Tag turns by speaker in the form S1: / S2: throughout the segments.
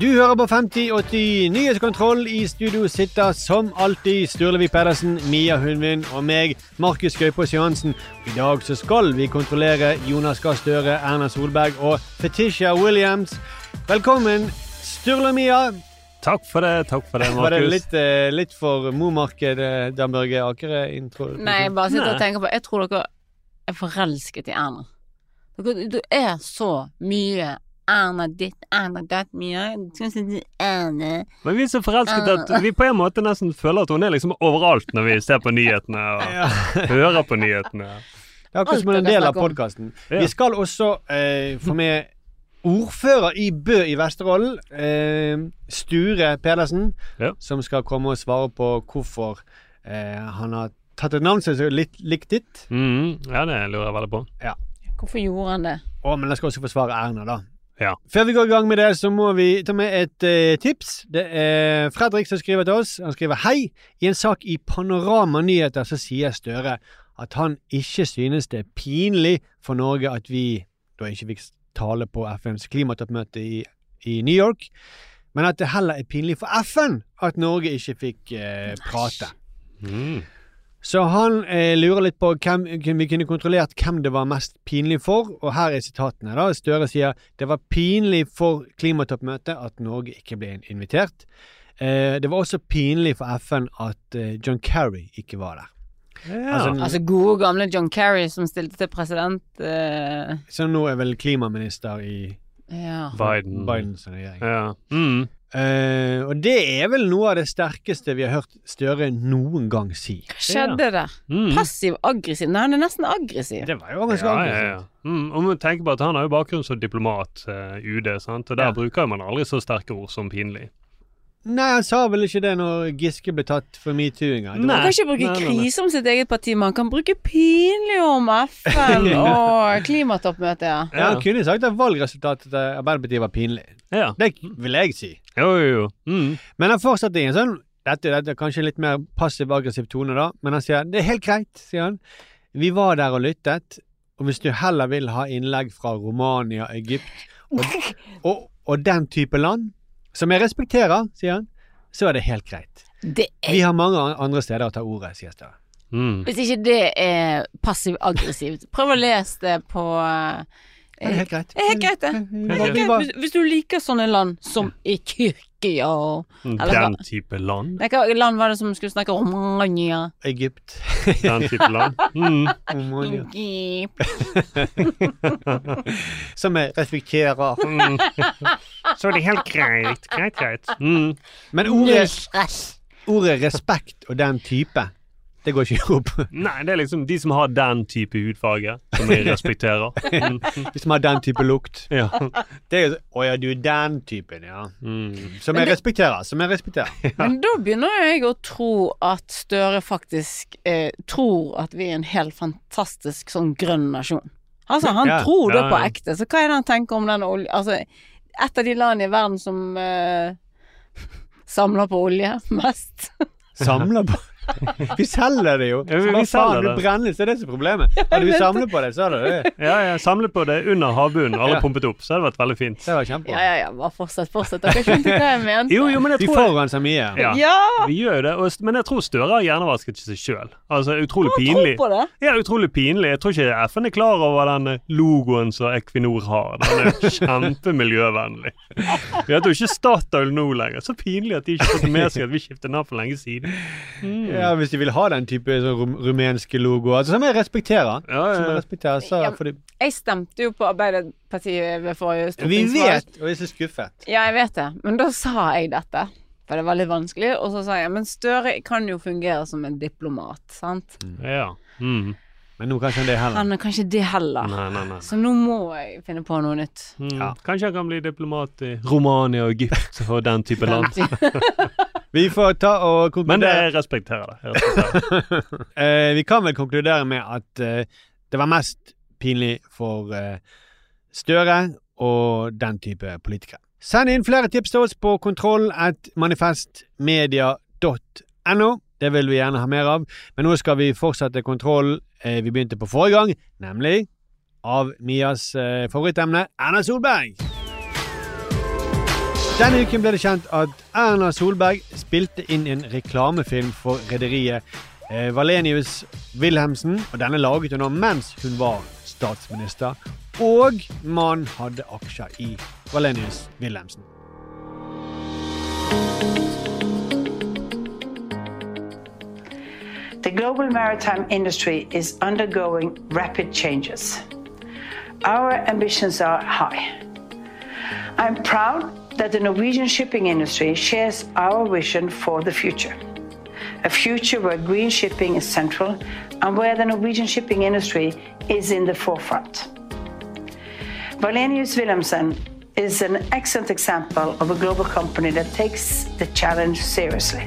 S1: Du hører på 5080 Nyhetskontroll. I studio sitter som alltid Sturlevik Pedersen, Mia Hundvin og meg, Markus Gaupås Johansen. I dag så skal vi kontrollere Jonas Gahr Støre, Erna Solberg og Fetisha Williams. Velkommen, Sturle og Mia.
S2: Takk for det, takk for det, Markus.
S1: Var det litt, eh, litt for Momarked, eh, Dan Børge Akere? Intro?
S3: Nei, jeg bare sitter
S2: Nei.
S3: og tenker på Jeg tror dere er forelsket i Erna. Dere, du er så mye Erna ditt, Erna datt, mye
S2: Men vi er så forelsket at vi på en måte nesten føler at hun er liksom overalt når vi ser på nyhetene og
S1: Ja.
S2: hører på nyhetene.
S1: Det er akkurat som en del av podkasten. Vi skal også eh, få med ordfører i Bø i Vesterålen, eh, Sture Pedersen,
S2: Ja.
S1: som skal komme og svare på hvorfor eh, han har tatt et navn som er litt likt ditt.
S2: Mm, ja, det lurer jeg veldig på.
S3: Hvorfor gjorde han det?
S1: Å, men jeg skal også forsvare Erna, da.
S2: Ja.
S1: Før vi går i gang med det, så må vi ta med et eh, tips. Det er Fredrik som skriver til oss. Han skriver Hei! I en sak i Panorama Nyheter så sier Støre at han ikke synes det er pinlig for Norge at vi da ikke fikk tale på FNs klimatoppmøte i, i New York, men at det heller er pinlig for FN at Norge ikke fikk eh, prate.
S2: Mm.
S1: Så han eh, lurer litt på hvem hvem vi kunne kontrollert hvem det var mest pinlig for, og her er sitatene. da. Støre sier det var pinlig for klimatoppmøtet at Norge ikke ble invitert. Eh, det var også pinlig for FN at eh, John Kerry ikke var der.
S2: Ja.
S1: Altså,
S3: Altså gode, gamle John Kerry som stilte til president. eh,
S1: Så nå er vel klimaminister i
S3: ja.
S2: Biden.
S1: Bidens regjering.
S2: Ja. Mm.
S1: Eh, og det er vel noe av det sterkeste vi har hørt Støre noen gang si.
S3: Skjedde der?
S2: Mm.
S3: Passiv-aggressiv? Nei, han er nesten aggressiv.
S1: Det var jo ganske
S2: Ja, ja,
S1: aggressivt.
S2: ja. Mm, og man tenker på at Han har jo bakgrunn som diplomat, uh, UD, sant? og der
S1: Ja.
S2: bruker man aldri så sterke ord som pinlig.
S1: Nei, han sa vel ikke det når Giske ble tatt for metoo-inga. Han
S3: Man kan ikke bruke krise om sitt eget parti, man kan bruke pinlig om FN og klimatoppmøtet, ja.
S1: Ja, Han kunne sagt at valgresultatet til Arbeiderpartiet var pinlig.
S2: Ja.
S1: Det vil jeg si.
S2: Jo, jo, jo. Mm.
S1: Men han fortsatte i en sånn dette, dette er kanskje litt mer passiv-aggressiv tone, da. Men han sier det er helt greit, sier han. Vi var der og lyttet. Og hvis du heller vil ha innlegg fra Romania, Egypt og, og, og den type land, som jeg respekterer, sier han, så er det helt greit.
S3: Det er,
S1: Vi har mange andre steder å ta ordet, sies det.
S2: Mm.
S3: hvis ikke det er passiv-aggressivt, prøv å lese det på eh,
S1: Det er helt greit.
S3: Det er helt greit, det. Helt greit. Hvis du liker sånne land som i Tyrkia Tokyo Eller
S2: Den type land.
S3: Nei, land var det som skulle snakke Romania?
S1: Egypt.
S2: Den type land. Mm.
S1: Romania.
S3: Egypt.
S1: Som jeg respekterer.
S2: Mm. Så er det helt greit. Greit, greit. Mm.
S1: Men ordet, ordet respekt og den type, det går ikke opp.
S2: Nei, det er liksom de som har den type hudfarge, som jeg respekterer.
S1: de som har den type lukt.
S2: Ja.
S1: Det er jo Å ja, du er den typen, ja.
S2: Mm.
S1: Som jeg
S3: det-
S1: respekterer. Som jeg respekterer.
S3: Men da begynner jeg å tro at Støre faktisk eh, tror at vi er en helt fantastisk sånn grønn nasjon. Altså, han
S1: Ja,
S3: tror det
S2: ja,
S3: på ekte. Så hva er det han tenker om den oljen? Altså, et av de landene i verden som eh, samler på olje mest.
S1: Samler på Vi selger det jo.
S2: Ja, vi- vi
S1: Hva faen,
S2: det.
S1: du
S2: det.
S1: brenner, så er det som er problemet. Hadde vi samlet på det, så hadde det
S2: Ja, ja, samlet på det under havbunnen, alle
S1: Ja.
S2: pumpet opp, så hadde det vært veldig fint.
S1: Det var kjempebra.
S3: Ja, ja, ja, bare fortsett, fortsett. Dere skjønte hva jeg mente.
S2: Jo, jo, men jeg tror...
S1: Vi forurenser mye.
S2: Ja.
S3: Ja!
S2: Vi gjør jo det, og, men jeg tror Støre har hjernevasket seg sjøl. Altså, utrolig pinlig.
S3: tro på det.
S2: Ja, utrolig pinlig. Jeg tror ikke FN er klar over den eh, logoen som Equinor har. Den er kjempemiljøvennlig. Vi heter jo ikke Statoil nå lenger. Så pinlig at de ikke har fått med seg at vi skiftet navn for lenge siden. Mm.
S1: Ja, Hvis de vil ha den type sånn rum rumenske logo, altså, som jeg respekterer,
S2: Ja,
S1: som jeg
S2: ja.
S1: respekterer så
S3: Ja,
S1: fordi...
S3: Jeg stemte jo på Arbeiderpartiet ved forrige
S1: Vi vet, og jeg er så skuffet.
S3: Ja, jeg vet det. Men da sa jeg dette. For det var litt vanskelig. Og så sa jeg men Støre kan jo fungere som en diplomat, sant.
S2: ja. Mm.
S1: Men nå kan ikke han det heller.
S3: Han er kanskje det heller.
S2: Nei, nei, nei.
S3: Så nå må jeg finne på noe nytt.
S2: Mm.
S1: Ja.
S2: Kanskje han kan bli diplomat i Romania og Egypt og den type land.
S1: Vi får ta og
S2: Men
S1: konkludere.
S2: jeg respekterer det. Jeg respekterer. det.
S1: Eh, vi kan vel konkludere med at eh, det var mest pinlig for eh, Støre og den type politikere. Send inn flere tips til oss på kontroll at manifestmedia.no. Det vil vi gjerne ha mer av. Men nå skal vi fortsette kontroll eh, vi begynte på forrige gang, nemlig av Mias eh, favorittemne Erna Solberg. Denne uken ble det kjent at Erna Solberg spilte inn en reklamefilm for rederiet eh, Valenius Wilhelmsen, og denne laget hun mens hun var statsminister, og man hadde aksjer i Valenius Wilhelmsen.
S4: The global maritime industry is undergoing rapid changes. Our ambitions are high. I'm proud that the Norwegian shipping industry shares our vision for the future. A future where green shipping is central and where the Norwegian shipping industry is in the forefront. Valenius Wilhelmsen is an excellent example of a global company that takes the challenge seriously.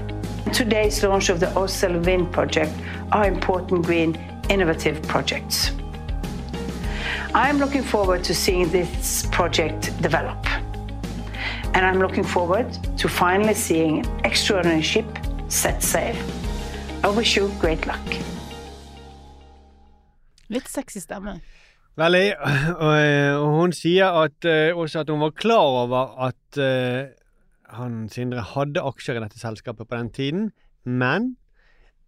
S4: Today's launch of the Osel Wind project are important green innovative projects. I'm looking forward to seeing this project develop. And I'm looking forward to finally seeing an extraordinary ship set sail. I wish you great luck.
S3: Litt sexy stemme.
S1: Veldig. Og, og hun sier at, eh, også at hun var klar over at uh, han Sindre hadde aksjer i dette selskapet på den tiden, men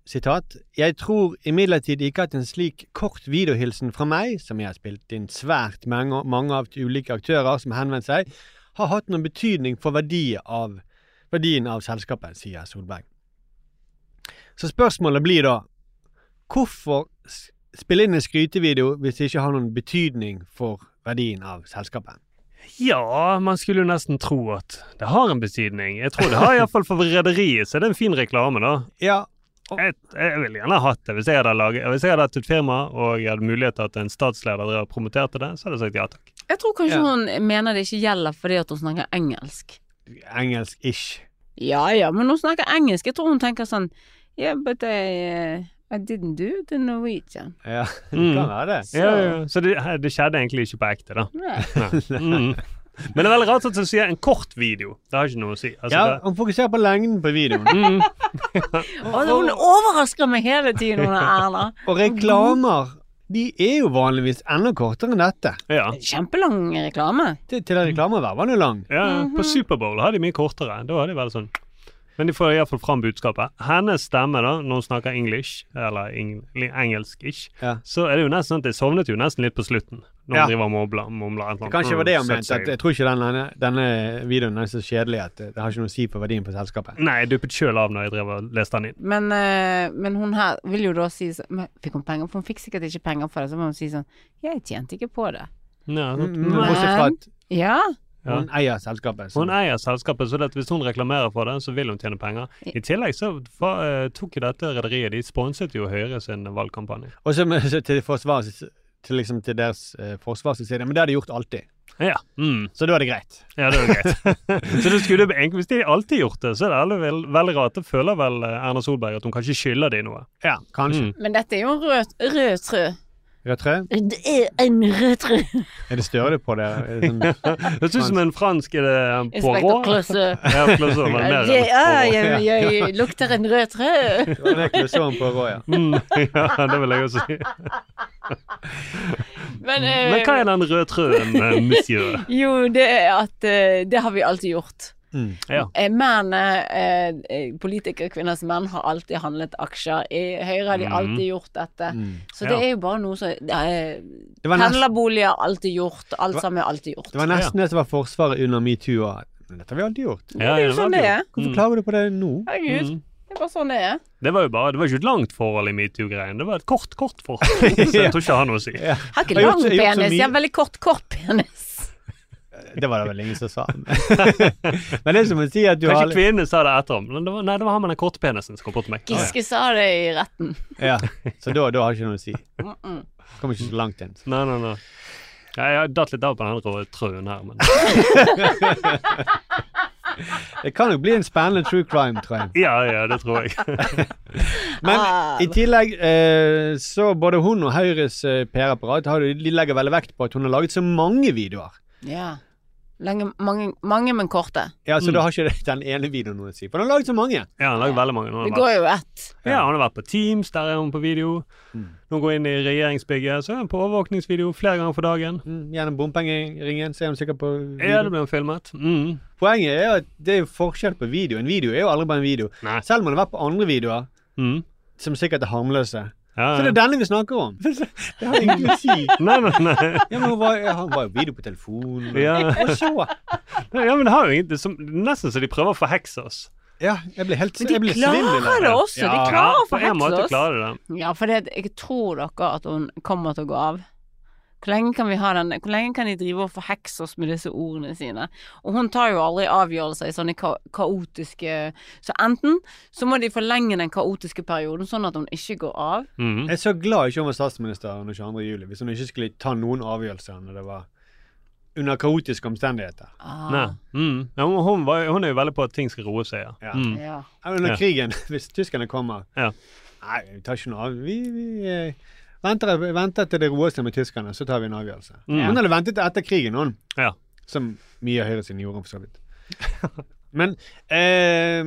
S1: Sitat. Jeg tror imidlertid ikke at en slik kort videohilsen fra meg, som jeg har spilt inn svært mange, mange av ulike aktører som henvendte henvendt seg, har hatt noen betydning for verdi av, verdien av selskapet, sier Solberg. Så spørsmålet blir da hvorfor spille inn en skrytevideo hvis det ikke har noen betydning for verdien av selskapet?
S2: Ja, man skulle jo nesten tro at det har en betydning. Jeg tror det har iallfall for rederiet, så er det en fin reklame, da.
S1: Ja,
S2: Jeg, jeg ville gjerne hatt det. Hvis jeg hadde, laget, hvis jeg hadde hatt et firma og jeg hadde mulighet til at en statsleder og promoterte det, så hadde jeg sagt ja takk.
S3: Jeg tror kanskje
S1: Ja.
S3: hun mener det ikke gjelder fordi at hun snakker engelsk.
S1: engelsk-ish.
S3: Ja ja, men hun snakker engelsk. Jeg tror hun tenker sånn Yeah, but I, uh, I didn't do the Norwegian.
S1: Ja, det
S2: Mm.
S1: kan være det.
S2: Ja, ja. Så det, det skjedde egentlig ikke på ekte, da.
S3: Nei.
S2: Nei. Mm. Men det er veldig rart at hun sier en kort video. Det har ikke noe å si. Altså,
S1: Ja, hun fokuserer på lengden på videoen.
S2: det, mm.
S3: Og hun overrasker meg hele tiden, hun er Erna.
S1: Og reklamer, de er jo vanligvis enda kortere enn dette.
S2: ja.
S3: Kjempelang reklame.
S1: Til, til reklameverv var den jo lang.
S2: ja. På Superbowl har de mye kortere. Da har de vel sånn Men de får iallfall fram budskapet. Hennes stemme, da, når hun snakker english, eller eng engelsk-ish,
S1: Ja.
S2: så er det jo nesten sånn at jeg sovnet jo nesten litt på slutten. Når
S1: Ja.
S2: hun driver og mumler. mumler et eller annet.
S1: Kanskje det var det han
S2: Mm,
S1: mente. At jeg tror ikke denne, denne videoen er så kjedelig at det har ikke noe å si for verdien på selskapet.
S2: Nei, jeg duppet sjøl av når jeg drev og leste den inn.
S3: Men, eh, men hun her vil jo da si sånn Fikk hun penger? For hun fikk sikkert ikke penger for det. Så må hun si sånn Jeg tjente ikke på det.
S2: Ja, men,
S1: mm, fra at
S3: Ja.
S2: Ja.
S1: hun eier selskapet. så-
S2: Hun eier selskapet, så det at hvis hun reklamerer for det, så vil hun tjene penger. I tillegg så fa, eh, tok jo dette rederiet De sponset jo Høyre sin valgkampanje.
S1: Og så så til forsvar, til, liksom, til deres eh, forsvar så sier de men det har de gjort alltid.
S2: Ja. Mm.
S1: Så da er det greit.
S2: Ja, det er greit. så det skulle egentlig, Hvis de alltid gjort det, så er det alle vel, veldig rart. Det føler vel eh, Erna Solberg at hun kanskje skylder de noe.
S1: Ja, kanskje.
S2: Mm.
S3: Men dette er jo en rød, rød trø.
S1: Rødt trø?
S3: Det er en rød trø.
S1: Er det større på det? Det sånn,
S2: ser ut som en fransk er det
S3: Inspektør
S2: Poirot.
S3: Kløsse.
S2: Ja, Clouseau, men mer
S3: Det- jeg, jeg lukter en rød trø.
S1: det er det på rå, ja.
S2: Mm, ja, det vil jeg også si.
S3: Men, eh,
S2: Men hva er den røde trøen, eh, monsieur?
S3: Jo, det er at eh, det har vi alltid gjort.
S1: Mm.
S2: Ja.
S3: Men Menn, eh, eh, politikerkvinners menn har alltid handlet aksjer. I Høyre har de
S2: Mhm.
S3: alltid gjort dette.
S1: Mm.
S3: Så det
S2: Ja.
S3: er jo bare noe som eh,
S1: var
S3: Pendlerboliger har alltid gjort. Alt
S1: var-
S3: sammen er alltid gjort.
S1: Det var nesten det som var forsvaret under metoo. Men dette har vi alltid gjort.
S2: Ja,
S3: det er jo sånn det er.
S1: Hvorfor
S2: Mm.
S1: klager du på det nå?
S3: Herregud.
S2: Mm.
S3: Det er bare sånn det er.
S2: Det var jo bare, det var ikke et langt forhold i metoo-greien. Det var et kort, kort forhold. Så jeg tror ikke jeg har noe å si.
S1: Ja.
S3: Jeg har ikke lang penis, jeg har veldig kort, kort penis.
S1: Det var det vel ingen som sa. Men det er som å si at du har
S2: Kanskje kvinnene sa det etterom. Men det var, nei, det var han med den korte penisen som kom bort til meg.
S3: Giske sa det i retten.
S1: Ja, så da, da har jeg ikke noe å si.
S3: Mm -mm.
S1: Kommer ikke så langt inn.
S2: Nei, nei, nei. Ja, jeg har datt litt av på den andre trøen her, men
S1: Det kan jo bli en spennende true crime, tror jeg.
S2: Ja, ja, det tror jeg.
S1: Men
S3: Ah.
S1: i tillegg eh, så både hun og Høyres eh, PR-apparat de legger veldig vekt på at hun har laget så mange videoer.
S3: Ja. Lenge, mange, mange, men korte.
S1: Ja, Så
S2: Mm.
S1: da har ikke den ene videoen noe å si. For han har laget så mange.
S2: Ja, han har laget veldig mange.
S3: Det
S2: vært-
S3: går jo ett.
S2: Ja, han har vært på Teams, der er hun på video.
S1: Mm.
S2: Når hun går inn i regjeringsbygget, så er hun på overvåkningsvideo flere ganger for dagen.
S1: Mm, gjennom bompengeringen ser hun sikkert på video.
S2: Ja, det blir hun filmet. Mm.
S1: Poenget er at det er forskjell på video. En video er jo aldri bare en video.
S2: Nei.
S1: Selv om man har vært på andre videoer,
S2: Mm.
S1: som sikkert er harmløse.
S2: Ja,
S1: Så det er denne vi snakker om. Det har ingenting å si.
S2: Nei, nei, nei.
S1: Ja, men hun var, han var jo video på telefonen.
S2: Ja.
S1: Og så
S2: ja, men det har jo ingenting som, Nesten så de prøver å forhekse oss.
S1: Ja, jeg ble helt
S3: Men de
S1: jeg svimmel
S3: klarer det også. De
S1: Ja.
S3: klarer å forhekse oss. Ja, for det, jeg tror dere at hun kommer til å gå av. Hvor lenge kan vi ha den Hvor lenge kan de drive og forhekse oss med disse ordene sine? Og hun tar jo aldri avgjørelser i sånne ka kaotiske Så enten så må de forlenge den kaotiske perioden, sånn at hun ikke går av.
S2: Mm.
S1: Jeg er så glad ikke hun var statsminister under 22. juli, hvis hun ikke skulle ta noen avgjørelser når det var under kaotiske omstendigheter.
S3: Ah,
S2: Nei. Mm. Ja, hun, var, hun er jo veldig på at ting skal roe seg. Ja.
S1: Ja.
S2: Mm.
S3: Ja.
S1: Under
S2: Ja.
S1: krigen, hvis tyskerne kommer.
S2: Ja.
S1: Nei, vi tar ikke noe av. Vi, vi eh, venter, venter til det roer seg med tyskerne, så tar vi en avgjørelse.
S2: Mm.
S1: Hun hadde ventet etter krigen, hun.
S2: Ja.
S1: Som mye av høyresiden gjorde, for så vidt. Men eh,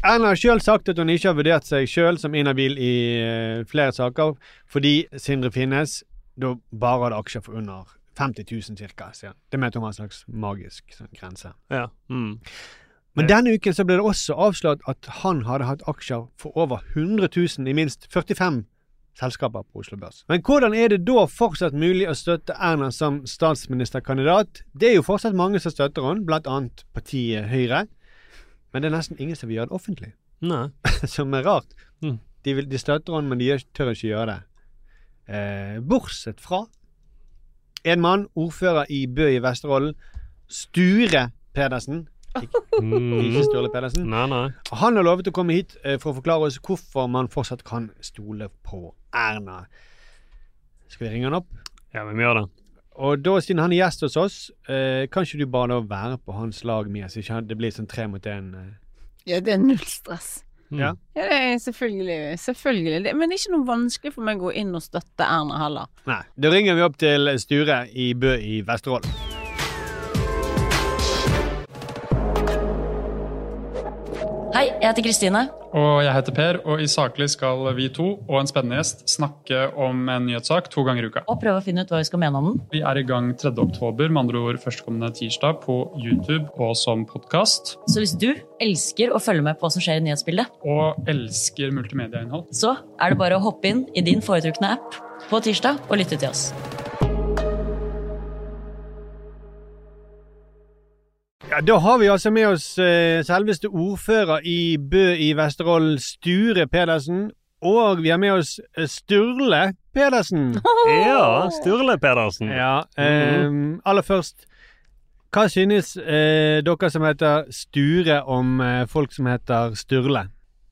S1: Erna har sjøl sagt at hun ikke har vurdert seg sjøl som inhabil i eh, flere saker, fordi Sindre Finnes da bare hadde aksjer for under 50 000 cirka, sier. Det mente hun var en slags magisk sånn, grense.
S2: Ja. Mm.
S1: Men denne uken så ble det også avslørt at han hadde hatt aksjer for over 100 000 i minst 45 selskaper på Oslo Børs. Men hvordan er det da fortsatt mulig å støtte Erna som statsministerkandidat? Det er jo fortsatt mange som støtter henne, annet partiet Høyre. Men det er nesten ingen som vil gjøre det offentlig,
S2: Nei.
S1: som er rart.
S2: Mm.
S1: De, vil, de støtter henne, men de tør ikke gjøre det. Eh, bortsett fra en mann, ordfører i Bø i Vesterålen, Sture Pedersen. Ikke. Sturle Pedersen.
S2: Nei, nei.
S1: Han har lovet å komme hit eh, for å forklare oss hvorfor man fortsatt kan stole på Erna. Skal vi ringe han opp?
S2: Ja, vi gjør det.
S1: Og da, siden han er gjest hos oss, eh, kan ikke du bare da være på hans lag, Mia, så ikke det blir sånn tre mot én? Eh.
S3: ja, det er null stress.
S2: Mm.
S1: Ja.
S3: Ja, det er selvfølgelig. Selvfølgelig. Det, men det er ikke noe vanskelig for meg å gå inn og støtte Erna heller.
S1: Nei. Da ringer vi opp til Sture i Bø i Vesterålen.
S5: Hei, jeg heter Kristine.
S6: Og jeg heter Per, og i Saklig skal vi to og en spennende gjest snakke om en nyhetssak to ganger i uka.
S5: Og prøve å finne ut hva vi skal mene om den.
S6: Vi er i gang 3. oktober, med andre ord førstkommende tirsdag, på YouTube og som podkast.
S5: Så hvis du elsker å følge med på hva som skjer i nyhetsbildet,
S6: Og elsker multimedieinnhold.
S5: så er det bare å hoppe inn i din foretrukne app på tirsdag og lytte til oss.
S1: Ja, Da har vi altså med oss eh, selveste ordfører i Bø i Vesterålen, Sture Pedersen. Og vi har med oss eh, Sturle Pedersen.
S2: Ja, Sturle Pedersen.
S1: Ja, eh, aller først, hva synes eh, dere som heter Sture om eh, folk som heter Sturle?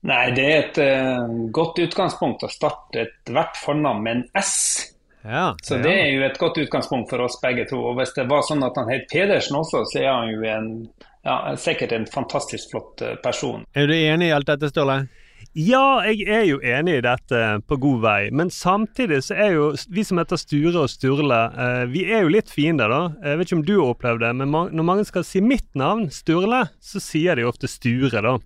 S7: Nei, det er et eh, godt utgangspunkt å starte ethvert fornavn med en S.
S1: Ja,
S7: Så det er jo et godt utgangspunkt for oss begge to. Og hvis det var sånn at han het Pedersen også, så er han jo en, ja, sikkert en fantastisk flott eh, person.
S1: Er du enig i alt dette, Sturle?
S2: Ja, jeg er jo enig i dette på god vei, men samtidig så er jo vi som heter Sture og Sturle, eh, vi er jo litt fiender, da. Jeg vet ikke om du har opplevd det, men når mange skal si mitt navn, Sturle, så sier de ofte Sture, da.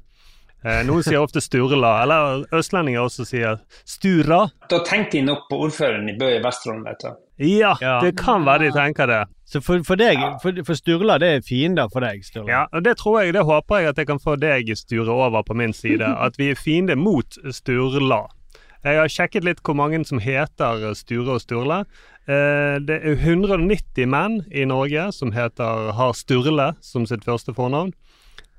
S2: Eh, Noen sier ofte Sturla, eller østlendinger også sier Stura.
S7: Da tenkte de nok på ordføreren i Bø i Vesterålen, vet du.
S2: Ja, det kan være de tenker det.
S1: Så for, for deg, for, for Sturla, det er fiender for deg, Sturla.
S2: Ja, og det tror jeg, det håper jeg at jeg kan få deg, Sture, over på min side. At vi er fiender mot Sturla. Jeg har sjekket litt hvor mange som heter Sture og Sturle. Eh, Det er 190 menn i Norge som heter, har Sturle som sitt første fornavn.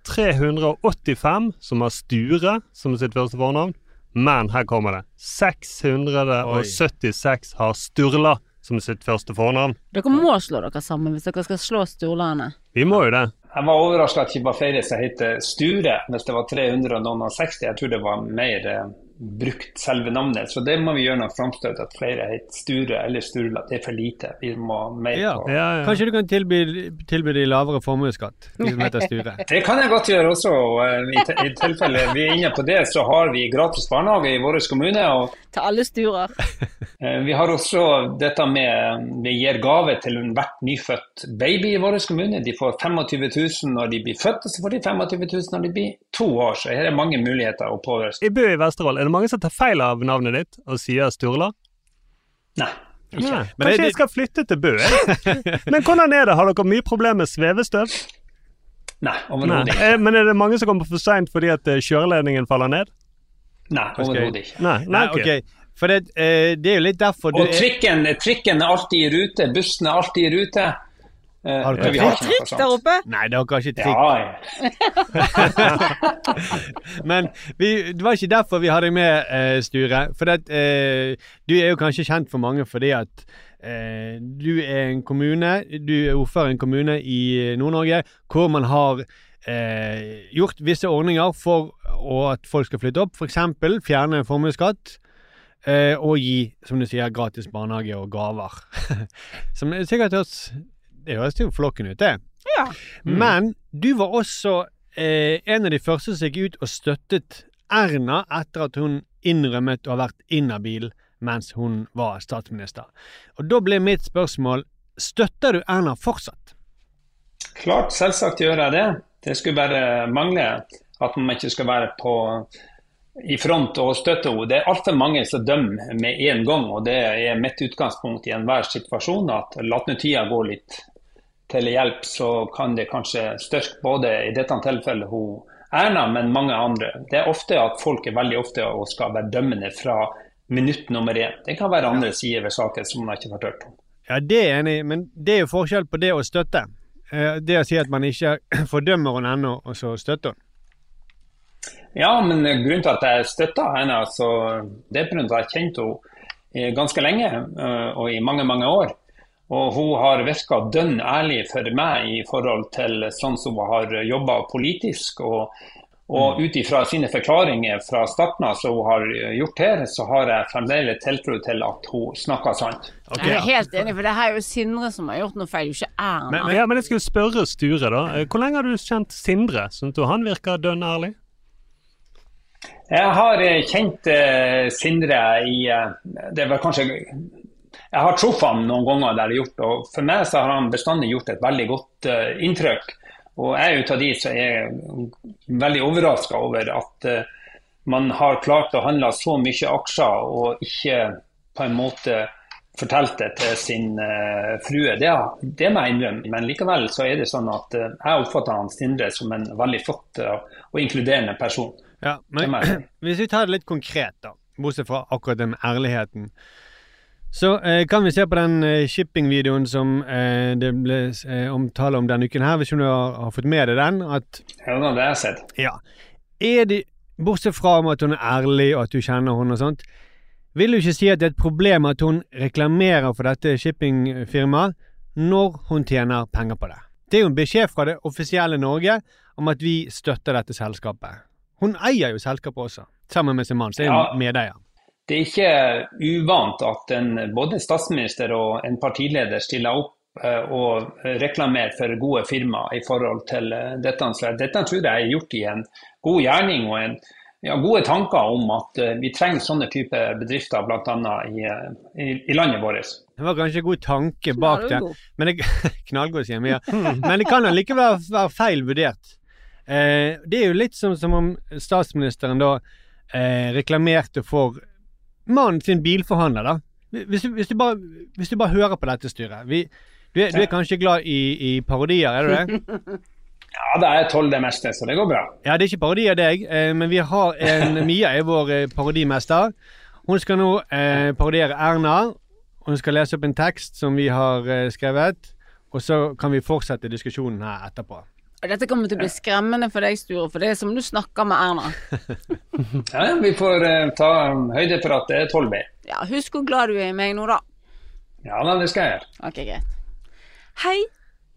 S2: 385 som har Sture som sitt første fornavn. Men her kommer det. 676 har Sturla som sitt første fornavn.
S3: Dere må slå dere sammen hvis dere skal slå Sturlane.
S2: Vi må jo det.
S7: Jeg var overraska at det ikke var flere som het Sture, hvis det var 300 og noen og 60. Jeg tror det var mer eh, brukt selve navnet. Så det må vi gjøre noe framstøt at flere heter Sture eller Sturla. Det er for lite. Vi må mer
S1: Ja.
S7: på
S1: Kanskje du kan tilby, tilby de lavere formuesskatt, de som heter Sture?
S7: Det kan jeg godt gjøre også. og, eh, I, I tilfelle vi er inne på det, så har vi gratis barnehage i vår kommune. og
S3: Til alle sturer.
S7: eh, Vi har også dette med Vi gir gave til hvert nyfødt baby i vår kommune. De får 25 000 når de blir født, og så får de 25 000 når de blir to år. Så her er mange muligheter å påvirke.
S2: I Bø i Vesterålen, er det mange som tar feil av navnet ditt og sier Sturla?
S7: Nei.
S2: Okay.
S1: Men
S2: Kanskje
S1: det-
S2: jeg skal flytte til Bø? jeg? Men hvordan er det? Har dere mye problemer med svevestøv?
S7: Nei, overhodet
S2: Nei.
S7: ikke.
S2: Eh, Men er det mange som kommer for seint fordi at eh, kjøreledningen faller ned?
S7: Nei, overhodet ikke.
S2: Nei, nei,
S1: Nei, ok. For det, eh, det er jo litt derfor du
S7: Og trikken, trikken er alltid i rute, bussen er alltid i rute. Eh,
S1: Har dere trikk?
S7: ikke noe sånt.
S3: oppe?
S1: Nei, dere har ikke trikk.
S7: Ja, ja.
S1: Men vi, det var ikke derfor vi hadde deg med, eh, Sture. For det, eh, du er jo kanskje kjent for mange fordi at eh, du er en kommune, du er ordfører i en kommune i Nord-Norge hvor man har eh, gjort visse ordninger for å- at folk skal flytte opp. F.eks. fjerne formuesskatt. Eh, og gi, som du sier, gratis barnehage og gaver. som sikkert høres Det høres jo flokken ut, det.
S3: Ja.
S1: Men du var også eh, en av de første som gikk ut og støttet Erna etter at hun innrømmet å ha vært inhabil mens hun var statsminister. Og da ble mitt spørsmål støtter du Erna fortsatt?
S7: Klart, selvsagt gjør jeg det. Det skulle bare mangle at man ikke skal være på i front og støtte henne. Det er altfor mange som dømmer med en gang, og det er mitt utgangspunkt i enhver situasjon. At la nå tida gå litt til hjelp, så kan det kanskje styrke både i dette tilfellet hun Erna, men mange andre. Det er ofte at folk er veldig ofte og skal være dømmende fra minutt nummer én. Det kan være andre sider ved saken som man ikke har hørt om.
S1: Ja, det er jeg enig i, men det er jo forskjell på det å støtte. Eh, Det å si at man ikke fordømmer henne ennå, og så støtter hun.
S7: Ja, men grunnen til at jeg støtta henne, så det er pga. at jeg kjent henne eh, ganske lenge, eh, og i mange, mange år. Og hun har virka dønn ærlig for meg i forhold til sånn som hun har jobba politisk. Og, og ut ifra sine forklaringer fra starten av som hun har gjort her, så har jeg fremdeles tiltro til at hun snakker sant.
S3: Jeg er helt enig, for det her er jo Sindre som har gjort noe feil, ikke Erna.
S2: Men, ja, men jeg skulle spørre Sture, da. Eh, Hvor lenge har du kjent Sindre? Syns du han virker dønn ærlig?
S7: Jeg har eh, kjent eh, Sindre i Det var kanskje Jeg har truffet ham noen ganger der det er gjort, og for meg så har han bestandig gjort et veldig godt uh, inntrykk. Og jeg er ut av de som er veldig overraska over at uh, man har klart å handle så mye aksjer og ikke på en måte fortalt det til sin uh, frue. Det, det må jeg innrømme. Men likevel så er det sånn at uh, jeg oppfatter han Sindre som en veldig flott og inkluderende person.
S1: Ja, men hvis vi tar det litt konkret, da, bortsett fra akkurat den ærligheten. Så eh, kan vi se på den eh, shipping-videoen som eh, det ble eh, omtale om denne uken her, hvis du har, har, fått med deg den. At,
S7: ja, det har jeg sett.
S1: Ja. Er det, bortsett fra at hun er ærlig og at du kjenner henne og sånt, vil du ikke si at det er et problem at hun reklamerer for dette shippingfirmaet når hun tjener penger på det? Det er jo en beskjed fra det offisielle Norge om at vi støtter dette selskapet. Hun eier jo selskapet også, sammen med sin mann, så er hun ja. medeier
S7: det er ikke uvant at en, både statsminister og en partileder stiller opp eh, og reklamerer for gode firmaer i forhold til eh, dette. Så dette tror jeg er gjort i en god gjerning og en, ja, gode tanker om at eh, vi trenger sånne type bedrifter bl.a. I, i, i landet vårt.
S1: Det var kanskje en god tanke bak det, men det, knallgod, sier Mia. Men det kan allikevel være feil vurdert. Eh, det er jo litt som, som om statsministeren da eh, reklamerte for mannen sin bilforhandler, da. Hvis du, hvis, du bare, hvis du, bare, hører på dette styret vi, du, er, du, er, kanskje glad i, i parodier, er du det?
S7: Ja, det er tolv det meste, så det går bra.
S1: Ja, det er ikke parodi av deg, eh, men vi har en Mia er vår eh, parodimester. Hun skal nå eh, parodiere Erna. Hun skal lese opp en tekst som vi har eh, skrevet, og så kan vi fortsette diskusjonen her etterpå.
S3: Dette kommer til å bli skremmende for deg, Sture, for det er som du snakker med Erna.
S7: ja, vi får uh, ta høyde for at det er 12 B.
S3: Ja, husk hvor glad du er i meg nå, da.
S7: Ja da, det skal jeg gjøre.
S3: Ok, greit. Hei,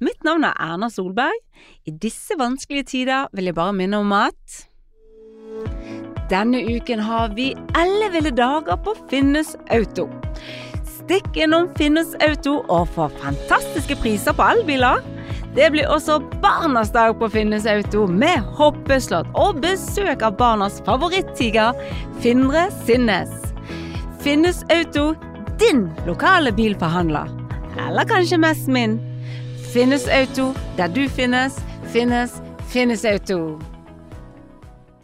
S3: mitt navn er Erna Solberg. I disse vanskelige tider vil jeg bare minne om at Denne uken har vi elleville dager på Finnes Auto. Stikk innom Finnes Auto og få fantastiske priser på elbiler. Det blir også Barnas dag på Finnes Auto med hoppeslott og besøk av barnas favorittiger, Findre Sinnes. Finnes Auto, din lokale bilforhandler. Eller kanskje mest min. Finnes Auto, der du finnes, finnes Finnes Auto.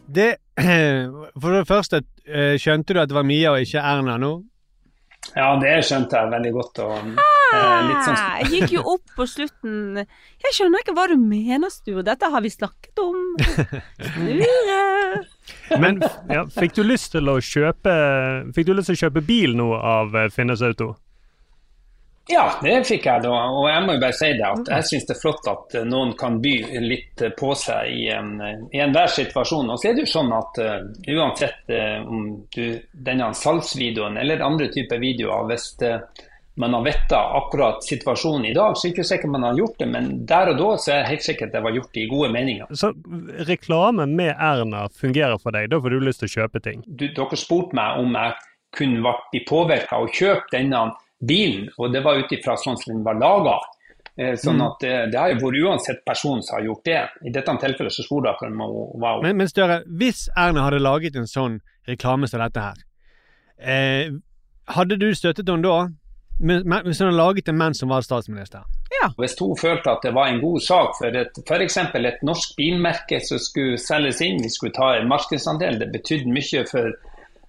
S1: Det For det første, eh, skjønte du at det var Mia og ikke Erna nå?
S7: Ja, det skjønte jeg veldig godt. Og,
S3: eh, sånn... Jeg gikk jo opp på slutten. Jeg skjønner ikke hva du mener, Sture. Dette har vi snakket om. Sture!
S2: Men ja, fikk du lyst til å kjøpe Fikk du lyst til å kjøpe bil nå av eh, Finnes Auto?
S7: Ja, det fikk jeg da. Og jeg må jo bare si det at jeg syns det er flott at eh, noen kan by litt eh, på seg i, en, i enhver situasjon. Og så er det jo sånn at uh, uansett uh, om du, denne salgsvideoen eller andre typer videoer, hvis uh, man har visst akkurat situasjonen i dag, så er det ikke sikkert man har gjort det. Men der og da så er det helt sikkert det var gjort i gode meninger.
S2: Så reklame med Erna fungerer for deg? Da får du lyst til å kjøpe ting?
S7: Du, dere spurte meg om jeg kunne bli påvirka og kjøpe denne bilen, og det var ut ifra sånn som den var laga. Eh, sånn mm. at det, det har jo vært uansett person som har gjort det. I dette tilfellet så spurte jeg for wow.
S1: Men, men Støre, hvis Erna hadde laget en sånn reklame som dette her, eh, hadde du støttet henne da? Hvis hun hadde laget en mann som var statsminister?
S3: Ja.
S7: Hvis hun følte at det var en god sak for f.eks. et norsk bilmerke som skulle selges inn, vi skulle ta en markedsandel, det betydde mye for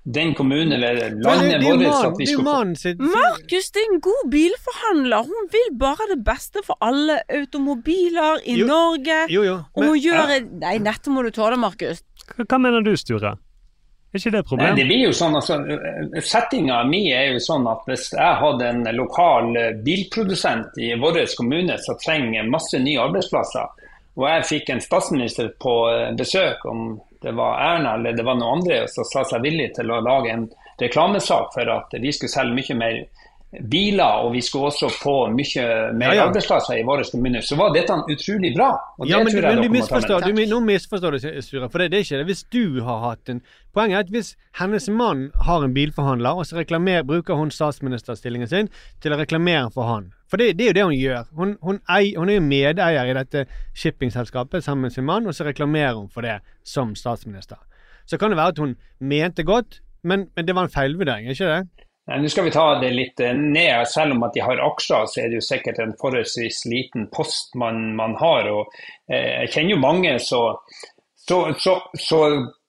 S7: den kommunen eller landet vårt at vi skulle
S3: sitt... Markus, det er en god bilforhandler. Hun vil bare det beste for alle automobiler i jo. Norge.
S1: Jo, jo.
S3: Men, og hun gjør ja. Nei, dette må du tåle, Markus.
S2: Hva, hva, mener du, Sture? Er ikke det et problem?
S7: Nei, det blir jo sånn, altså, Settinga mi er jo sånn at hvis jeg hadde en lokal eh, bilprodusent i vår kommune som trenger masse nye arbeidsplasser, og jeg fikk en statsminister på eh, besøk om det var Erna eller det var noen andre som sa seg villig til å lage en reklamesak for at vi skulle selge mye mer biler, og vi skulle også få mye mer ja, ja. arbeidsplasser i våre kommuner, så var dette utrolig bra.
S1: ja, men, men du misforstår, du, nå misforstår du, Sture. For det, det, er ikke det. Hvis du har hatt en Poenget er at hvis hennes mann har en bilforhandler, og så bruker hun statsministerstillingen sin til å reklamere for han for det, det, er jo det hun gjør. Hun, hun, ei, hun, er jo medeier i dette shippingselskapet sammen med sin mann, og så reklamerer hun for det som statsminister. Så kan det være at hun mente godt, men, men det var en feilvurdering, ikke det?
S7: Nå skal vi ta det litt eh, ned. Selv om at de har aksjer, så er det jo sikkert en forholdsvis liten post man, man har. og eh, Jeg kjenner jo mange som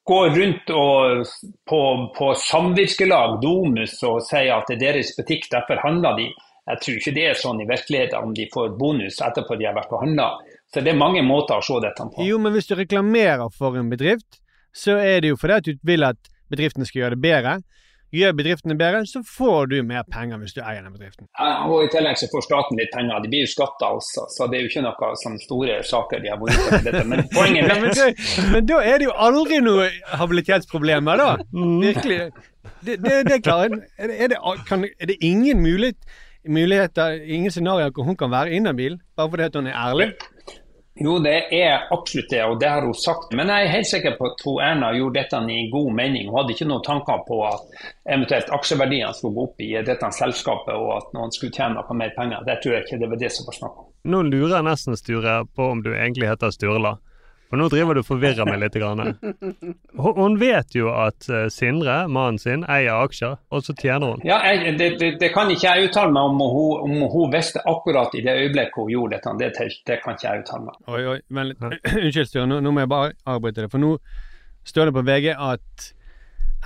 S7: går rundt og, på, på samvirkelag, Domus, og sier at det er deres butikk, derfor handler de. Jeg tror ikke det er sånn i virkeligheten om de får bonus etterpå de har vært og handla. Så det er mange måter å se dette på.
S1: Jo, men hvis du reklamerer for en bedrift, så er det jo fordi at du vil at bedriftene skal gjøre det bedre. Gjør bedriftene bedre, så får du mer penger hvis du eier den bedriften.
S7: Ja, og I tillegg så får staten litt penger. De blir jo skatta også, så det er jo ikke noe sånn store saker de har vært ute etter. Men poenget
S1: Ja, men,
S7: mitt
S1: men da er det jo aldri noe habilitetsproblemer, da. Virkelig. Det, det, det er klart. Er det, er, det, kan, er det ingen mulighet, muligheter, ingen scenarioer hvor hun kan være inhabil, bare fordi hun er ærlig?
S7: Jo, det er absolutt det, og det har hun sagt. Men jeg er helt sikker på at Erna gjorde dette i god mening. Hun hadde ikke noen tanker på at eventuelt aksjeverdiene skulle gå opp i dette selskapet, og at noen skulle tjene noe mer penger. Det tror jeg ikke det var det som var snakk om.
S2: Nå lurer jeg nesten Sture på om du egentlig heter Sturla. For nå driver du og forvirrer meg litt. Grann. Hun vet jo at eh, Sindre, mannen sin, eier aksjer, og så tjener hun.
S7: Ja, jeg, det, det, det kan ikke jeg uttale meg om hun, om hun visste akkurat i det øyeblikket hun gjorde dette. Det, det kan ikke jeg uttale meg.
S1: Oi, oi, men. Unnskyld, Sture. Nå, nå må jeg bare avbryte det. For nå står det på VG at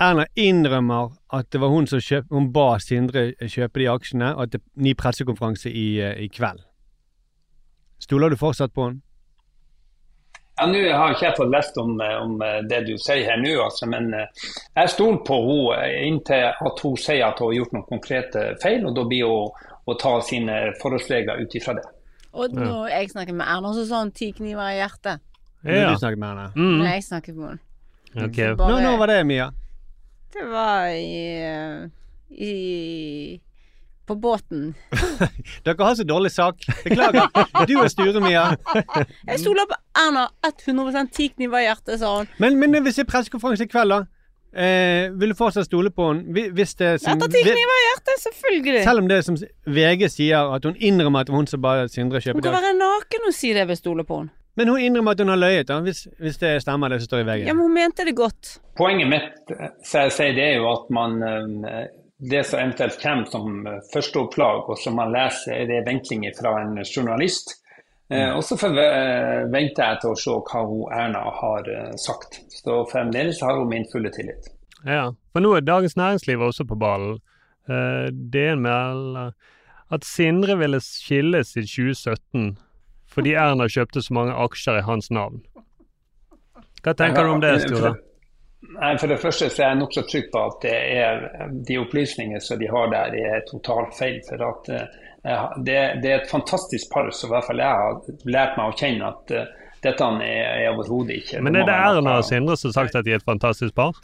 S1: Erna innrømmer at det var hun som kjøp, hun ba Sindre kjøpe de aksjene, og at det er ny pressekonferanse i, eh, i kveld. Stoler du fortsatt på henne?
S7: Ja, Nå har ikke jeg fått lest om, eh, om eh, det du sier her nå, altså, men eh, jeg stoler på henne inntil at hun sier at hun har gjort noen konkrete feil, og da blir hun å ta sine forholdsregler ut ifra det.
S3: Og når jeg snakker med Erna, så sa hun ti kniver i hjertet.
S1: Når du snakket med Erna?
S2: Mm.
S3: Når jeg snakket med henne. Okay. Bare-
S1: Nå, nå var det, Mia.
S3: Det var i, i På båten.
S1: Dere har så dårlig sak. Beklager. Du er Sture, Mia.
S3: Jeg stoler på Erna 100 ti kniver i hjertet, sa hun.
S1: Men, men hvis det er pressekonferanse i kveld, da? Eh, vil du fortsatt stole på henne? Hvi- Hvis det som,
S3: Etter ti kniver i hjertet, selvfølgelig.
S1: Selv om det som VG sier, at hun innrømmer at hun som ba Sindre
S3: Hun kan være naken og si det ved stole på henne.
S1: Men hun innrømmer at hun har løyet, da, hvis, hvis det stemmer det som står i VG.
S3: Ja, men hun mente det godt.
S7: Poenget mitt eh, så jeg sier, det er jo at man eh, det som eventuelt kommer som eh, førsteopplag, og som man leser, er det vinklinger fra en journalist. Eh, og så eh, venter jeg til å se hva hun Erna har eh, sagt. Så fremdeles har hun min fulle tillit.
S2: Ja, for nå er Dagens Næringsliv også på ballen. Eh, er melder at Sindre ville skilles i 2017 fordi Erna kjøpte så mange aksjer i hans navn. Hva tenker du om det, Sture?
S7: Nei, For det første så er jeg nokså trygg på at det er de opplysningene som de har der, er totalt feil. For at eh, det, det er et fantastisk par som i hvert fall jeg har lært meg å kjenne at uh, dette er, er overhodet ikke
S2: Men er det Erna og Sindre som har sagt at de er et fantastisk par?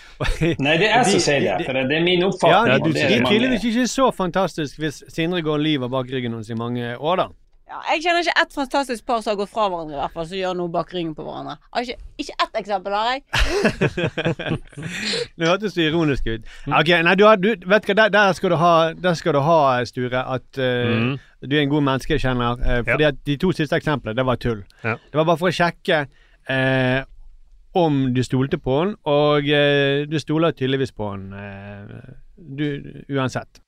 S7: Nei, det er jeg som sier det. For det er min oppfatning.
S1: Ja,
S7: de,
S1: du,
S7: det
S1: det
S7: er
S1: er tydeligvis ikke så fantastisk hvis Sindre går og lyver bak ryggen hennes i mange år, da.
S3: Ja, jeg kjenner ikke ett fantastisk par som har gått fra hverandre, i hvert fall, som gjør noe bak ryggen på hverandre. Ikke, ikke ett eksempel, har jeg.
S1: Det hørtes så ironisk ut. Ok, nei, du har, du, vet du hva, der, der, skal du ha, der skal du ha, Sture, at uh,
S2: mm.
S1: du er en god menneskekjenner. Uh, fordi at de to siste eksemplene, det var tull.
S2: Ja.
S1: Det var bare for å sjekke uh, om du stolte på den, og uh, du stoler tydeligvis på eh, du, uansett.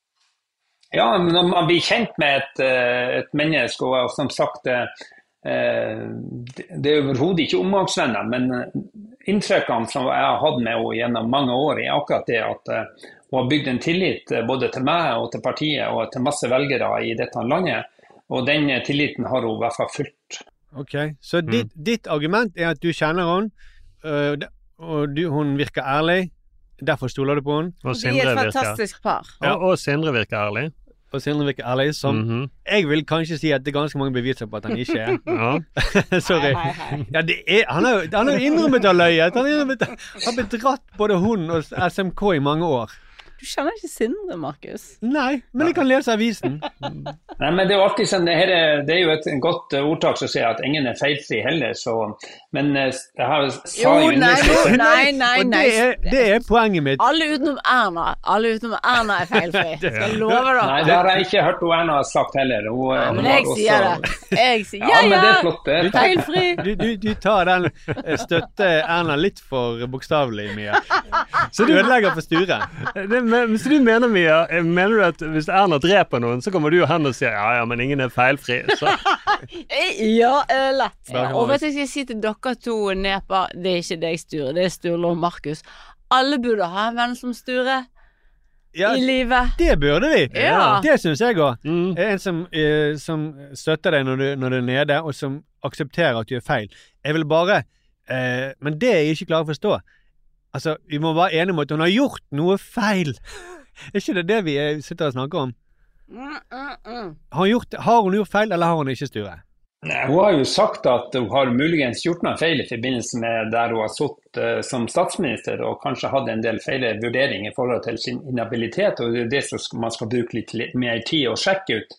S7: Ja, når man blir kjent med et, eh, et menneske, og som sagt eh, eh, Det det er overhodet ikke omgangsvenner, men inntrykkene som jeg har hatt med henne gjennom mange år, er akkurat det at hun har bygd en tillit både til meg og til partiet og til masse velgere i dette landet. Og den tilliten har hun i hvert fall fulgt.
S1: Ok, Så ditt, ditt argument er at du kjenner henne, og hun virker ærlig. Derfor stoler du på henne.
S2: Og
S3: De er
S2: Sindre
S3: et fantastisk par.
S2: Ja, og Sindre virker ærlig.
S1: Og Sindre virker ærlig, som
S2: Mhm.
S1: jeg vil kanskje si at det er ganske mange beviser på at han ikke er.
S2: Ja.
S1: Sorry.
S3: Hei, hei, hei.
S1: Ja, det er, han har jo han har jo innrømmet å ha løyet. Han har bedratt både hun og SMK i mange år.
S3: Du kjenner ikke Sindre, Markus.
S1: Nei, men jeg kan lese avisen.
S7: Nei, men Det er jo alltid sånn, det, her er, det er jo et godt ordtak som sier at ingen er feilfri heller. Så, Men det jeg har sa
S3: Jo, nei, jo, nei, nei,
S1: Og
S3: nei.
S1: det er, det er poenget mitt.
S3: Alle utenom Erna. Alle utenom Erna er feilfri. Skal jeg love
S7: Nei, det har jeg ikke hørt hun Erna har sagt heller. Hun, ja,
S3: Men jeg
S7: også-
S3: sier det. Jeg sier
S7: Ja,
S3: ja,
S7: det er flott. Det
S3: Feilfri.
S1: Du, du, du tar den eh, støtte Erna litt for bokstavelig Mia.
S2: Så
S1: Du ødelegger for Sture.
S2: Det, så du mener, Mia, eh, mener du at hvis Erna dreper noen, så kommer du og hen og sier ja, ja, men ingen er feilfri? Så.
S3: Ja, eh, lett. Og vet du jeg skal si til dere to neper? Det er ikke deg, Sture. Det er Sturle og Markus. Alle burde ha en venn som Sture.
S1: Ja,
S3: I livet.
S1: Det burde vi.
S3: Ja.
S1: Det syns jeg òg.
S2: Mm.
S1: En som, uh, som støtter deg når du, når du er nede, og som aksepterer at du gjør feil. Jeg vil bare uh, Men det er jeg ikke klar å forstå. Altså, Vi må være enige om at hun har gjort noe feil. Er ikke det det vi sitter og snakker om? Har gjort, har hun gjort feil, eller har hun ikke, Sture?
S7: Hun har jo sagt at hun har muligens gjort noe feil i forbindelse med der hun har sittet eh, som statsminister og kanskje hatt en del feil vurderinger i forhold til sin inhabilitet. og Det er det som man skal bruke litt mer tid å sjekke ut.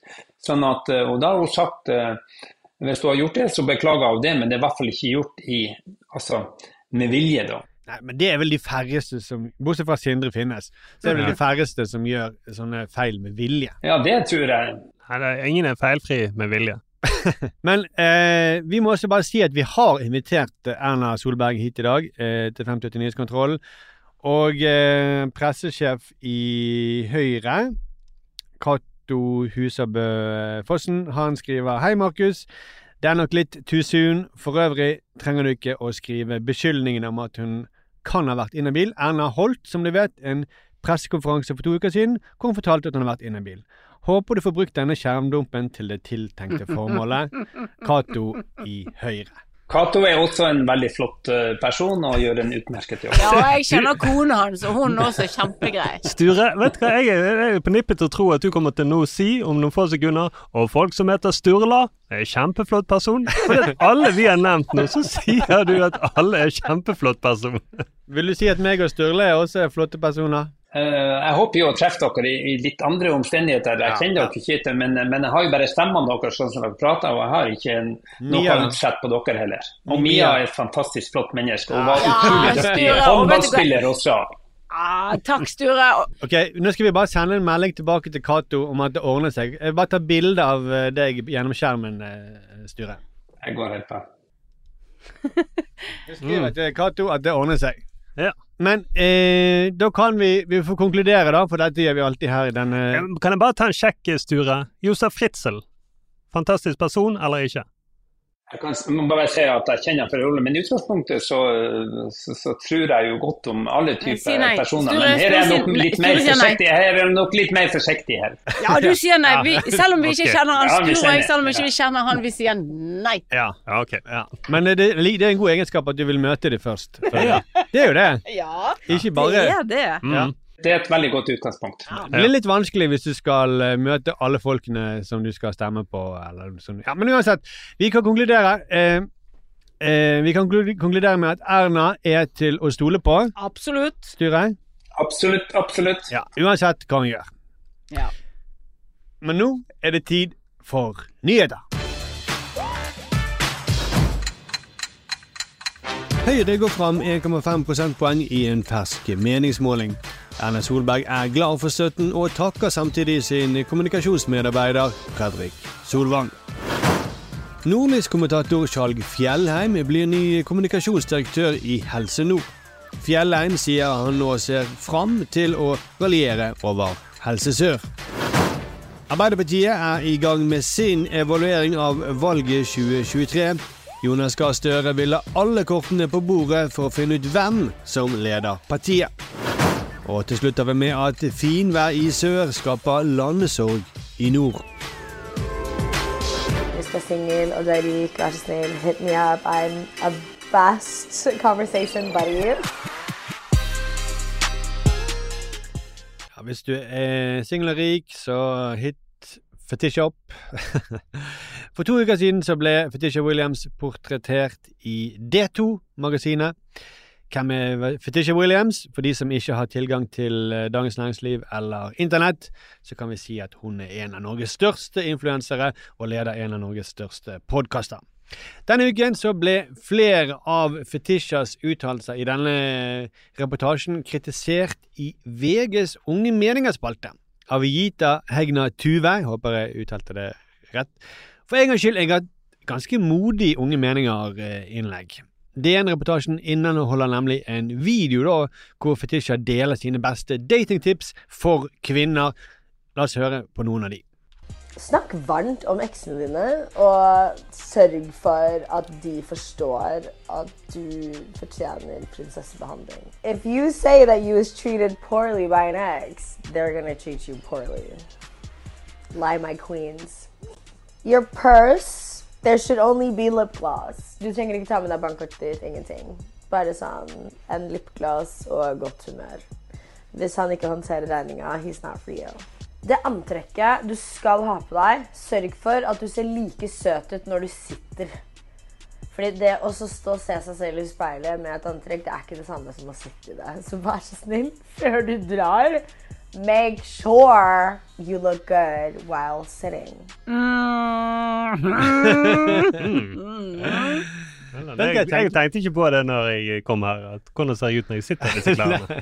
S7: Sånn at, eh, og da har hun sagt eh, hvis hun har gjort det, så beklager hun det, men det er i hvert fall ikke gjort i, altså, med vilje. da.
S1: Nei, men det er vel de færreste som Bortsett fra Sindre Finnes, så er det vel de færreste som gjør sånne feil med vilje.
S7: Ja, det tror jeg.
S2: Nei, det er, ingen er feilfri med vilje.
S1: Men eh, vi må også bare si at vi har invitert eh, Erna Solberg hit i dag eh, til 5080 Nyhetskontrollen. Og eh, pressesjef i Høyre, Cato Husabø Fossen, han skriver Hei, Markus. Det er nok litt too soon. For øvrig trenger du ikke å skrive beskyldningene om at hun kan ha vært inhabil. Erna holdt, som du vet, en pressekonferanse for to uker siden hvor hun fortalte at hun har vært inhabil. Håper du får brukt denne skjermdumpen til det tiltenkte formålet. Cato i Høyre.
S7: Cato er også en veldig flott eh, person og gjør en utmerket jobb.
S3: Ja, og jeg kjenner kona hans, og hun også er kjempegrei.
S2: Sture, vet du hva, jeg er, jeg er på nippet til å tro at du kommer til å si om noen få sekunder Og folk som heter Sturla, er en kjempeflott person. For alle vi har nevnt nå, så sier du at alle er kjempeflott person.
S1: Vil du si at meg og Sturle er også flotte personer?
S7: Eh, jeg håper jo å treffe dere i, i litt andre omstendigheter. Jeg kjenner
S1: ja.
S7: dere ikke, men, men jeg har jo bare stemmene deres sånn som dere prater, og jeg har ikke en, noe utsett på dere heller. Og
S1: Mia.
S7: Mia er et fantastisk flott menneske, og var utrolig dyktig håndballspiller også.
S3: Ah, takk, Sture.
S1: Ok, Nå skal vi bare sende en melding tilbake til Cato om at det ordner seg. Jeg bare ta bilde av eh, deg gjennom skjermen, eh, Sture.
S7: Jeg går helt på.
S1: skriver til Cato at det ordner seg.
S2: Ja.
S1: Men eh, da kan vi Vi får konkludere, da, for dette gjør vi alltid her i denne
S2: Kan jeg bare ta en sjekk, Sture? Josef Fritzel. Fantastisk person, eller ikke?
S7: Jeg kan, må bare si at jeg kjenner for rolle, men i utgangspunktet så, så, så tror jeg jo godt om alle typer
S3: nei.
S7: personer. Men her er jeg nok litt mer forsiktig. Her er jeg nok litt mer forsiktig her.
S3: Ja, du sier nei. Vi, selv om vi ikke kjenner han
S7: Ja,
S3: jeg, selv om vi ikke kjenner han, vi sier nei.
S1: Ja.
S2: Ja, ok.
S1: ja. Men det, det er en god egenskap at du vil møte dem først. Det er jo det.
S3: Ja,
S1: Ikke bare
S3: det er det.
S2: Mm.
S1: Ja.
S7: Det er et veldig godt utgangspunkt.
S1: Det blir litt vanskelig hvis du skal eh, møte alle folkene som du skal stemme på. Eller sånn. ja, men uansett, vi kan konkludere. Eh, eh, vi kan konkludere med at Erna er til å stole på.
S3: Absolutt.
S1: Styre?
S7: Absolutt, absolutt.
S1: Ja, uansett hva hun gjør.
S3: Ja.
S1: Men nå er det tid for nyheter. Høyre går fram 1,5 prosentpoeng i en fersk meningsmåling. Erna Solberg er glad for støtten og takker samtidig sin kommunikasjonsmedarbeider Fredrik Solvang. Nordlyskommentator Skjalg Fjellheim blir ny kommunikasjonsdirektør i Helse Nord. Fjellheim sier han nå ser fram til å raljere over Helse Sør. Arbeiderpartiet er i gang med sin evaluering av valget 2023. Jonas Gahr Støre vil ha alle kortene på bordet for å finne ut hvem som leder partiet. Og til slutt har vi med at finvær i sør skaper landesorg i nord.
S8: Hvis du er singel og du er rik, vær så snill, hit me up. I'm a best conversation buddy.
S1: Ja, hvis du er singel og rik, så hit Fetisha opp. For to uker siden så ble Fetisha Williams portrettert i D2-magasinet. Hvem er Fetisha Williams? For de som ikke har tilgang til eh, Dagens Næringsliv eller Internett, så kan vi si at hun er en av Norges største influensere og leder en av Norges største podkaster. Denne uken så ble flere av Fetisjas uttalelser i denne reportasjen kritisert i VGs Unge meninger-spalte. Av Gita Hegna Tuve, håper jeg uttalte det rett. For en gangs skyld, jeg har ganske modig Unge meninger-innlegg. DN-reportasjen inneholder nemlig en video da, hvor Fetisha deler sine beste datingtips for kvinner. La oss høre på noen av de.
S8: Snakk varmt om eksene dine, og sørg for at de forstår at du fortjener prinsessebehandling. If you say that you was treated poorly by an ex, they're gonna treat you poorly. Lie, my queens. Your purse, there should only be lip gloss. Du trenger ikke ta med deg bankkortet ditt, ingenting. Bare sånn en lipgloss og godt humør. Hvis han ikke håndterer regninga, he's not for you. Det antrekket du skal ha på deg, sørg for at du ser like søt ut når du sitter. Fordi det å stå og se seg selv i speilet med et antrekk, det er ikke det samme som å sitte i det. Så vær så snill, før du drar, make sure you look good while sitting. Mm-hmm.
S2: Eller, det, jeg, jeg tenkte ikke på det når jeg kom her. At hvordan ser jeg ut når jeg sitter i disse klærne?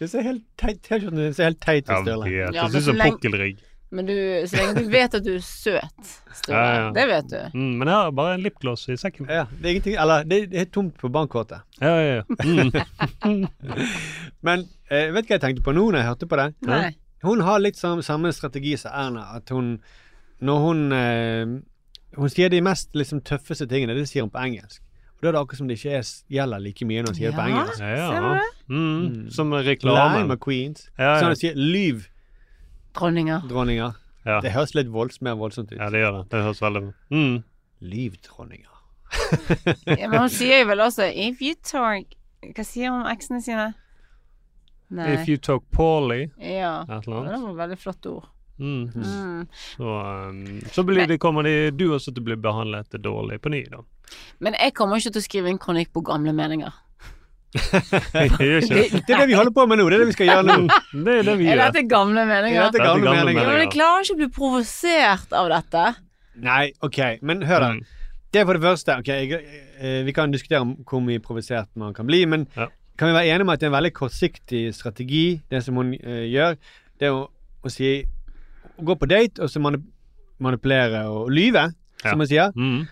S1: Du ser helt teit T-skjorten din ser helt teit ut,
S2: Ja,
S1: Sturle.
S2: vet.
S3: Ja,
S2: Det
S3: men
S2: ser ut
S3: så
S2: som
S3: lenge-
S2: pukkelrygg.
S3: Men du, så lenge du vet at du er søt, Sture,
S2: Ja, ja.
S3: det vet du.
S2: Mm, men jeg har bare en lipgloss i sekken.
S1: Ja, det er ingenting Eller, det, det er tomt på bankkortet.
S2: Ja, ja, ja. Mm.
S1: Men eh, vet du hva jeg tenkte på nå når jeg hørte på det?
S3: Nei.
S1: Hun har litt sånn, samme strategi som Erna. At hun Når hun eh, Hun sier de mest liksom, tøffeste tingene, det sier hun på engelsk. Og Da er det akkurat som det ikke er, gjelder like mye når hun sier det på engelsk.
S2: Ja, ja.
S3: Ser du det?
S2: Mm. Som reklame.
S1: Queens.
S2: Ja, ja.
S1: Sånn at hun sier lyv,
S3: Dronninger.
S1: dronninger.
S2: Ja.
S1: Det høres litt volds, mer voldsomt ut.
S2: ja, det gjør det. Det høres veldig mm.
S1: Lyvdronninger.
S3: Ja, men hun sier jo vel også If you talk Hva sier hun om eksene sine? Nei.
S2: If you talk poorly
S3: Ja.
S2: Et
S3: Det
S2: eller annet.
S3: var et veldig flott ord.
S2: Mm.
S3: Mm.
S2: Så, um, så blir det, kommer de, du også til å bli behandlet dårlig på ny, da.
S3: Men jeg kommer ikke til å skrive en kronikk på gamle meninger.
S2: Gjør det.
S1: Det er det vi holder på med nå. Det er det vi skal gjøre nå.
S2: Det er det vi
S3: Er dette gamle meninger?
S1: Ja, dette er gamle
S2: gamle
S1: meninger.
S3: Ja, men jeg klarer ikke å bli provosert av dette.
S1: Nei, OK, men hør da.
S2: Mm.
S1: Det er for det første ok, jeg, eh, Vi kan diskutere om hvor mye provosert man kan bli, men
S2: Ja.
S1: kan vi være enige om at det er en veldig kortsiktig strategi, det som hun uh, gjør? Det å, å si Å gå på date og så manipulere og lyve,
S2: Ja.
S1: som hun sier.
S2: Mm.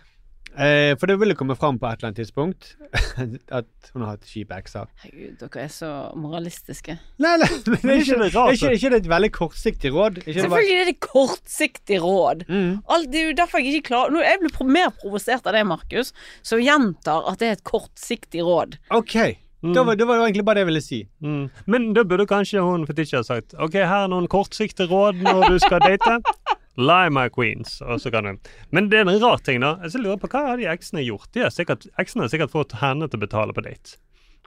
S1: Eh, for det ville komme fram på et eller annet tidspunkt at hun har hatt kjipe ekser.
S3: Herregud, dere er så moralistiske.
S1: Nei, nei, men det er ikke,
S2: det
S1: er ikke, ikke det et veldig kortsiktig råd? Ikke Selvfølgelig det bare,
S3: er det kortsiktig råd.
S1: mm.
S3: Alt, det er jo derfor jeg ikke klarer Nå Jeg blir mer provosert av det, Markus, som gjentar at det er et kortsiktig råd.
S1: OK. Da, var, da var det egentlig bare det jeg ville si.
S2: Mm. Men da burde kanskje hun Fetisha ha sagt Ok, her er noen kortsiktige råd når du skal date. Lie my queens. Og så kan du. Men det er en rar ting, da. Jeg lurer på Hva har de eksene gjort? De har sikkert, eksene har sikkert fått henne til å betale på date.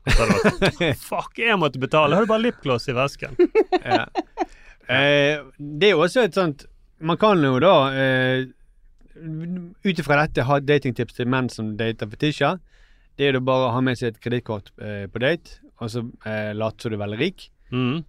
S2: Fuck, jeg måtte betale. Har du bare lipgloss i vesken?
S1: Ja. Eh, det er jo også et sånt Man kan jo da eh, ut ifra dette ha datingtips til menn som dater fetisjer. Det er jo bare å ha med seg et kredittkort eh, på date, og så eh, later du er veldig rik.
S2: Mm.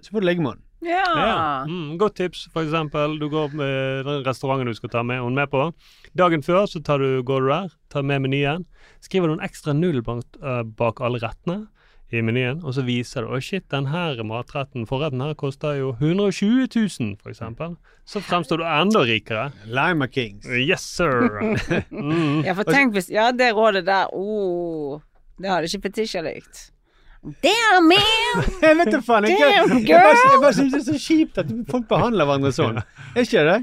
S1: Så får du ligge med den.
S3: Ja.
S2: Ja. Mm, godt tips, eksempel. Du går med den restauranten du skal ta med hun med på. Dagen før så tar du, går du der, tar med menyen. Skriver du en ekstra null bak, uh, bak alle rettene i menyen, og så viser du Å, shit, den her matretten, forretten her, koster jo 120 000, for eksempel. Så fremstår du enda rikere.
S1: Lima Kings.
S2: Yes, sir. mm.
S3: ja, for tenk hvis Ja, det rådet der oh, Det hadde ikke Fetisha likt. Damn, man!
S1: Jeg vet da faen ikke.
S3: Damn,
S1: Jeg bare, jeg
S3: girl!
S1: bare synes det er så kjipt at folk behandler hverandre sånn. Er ikke det?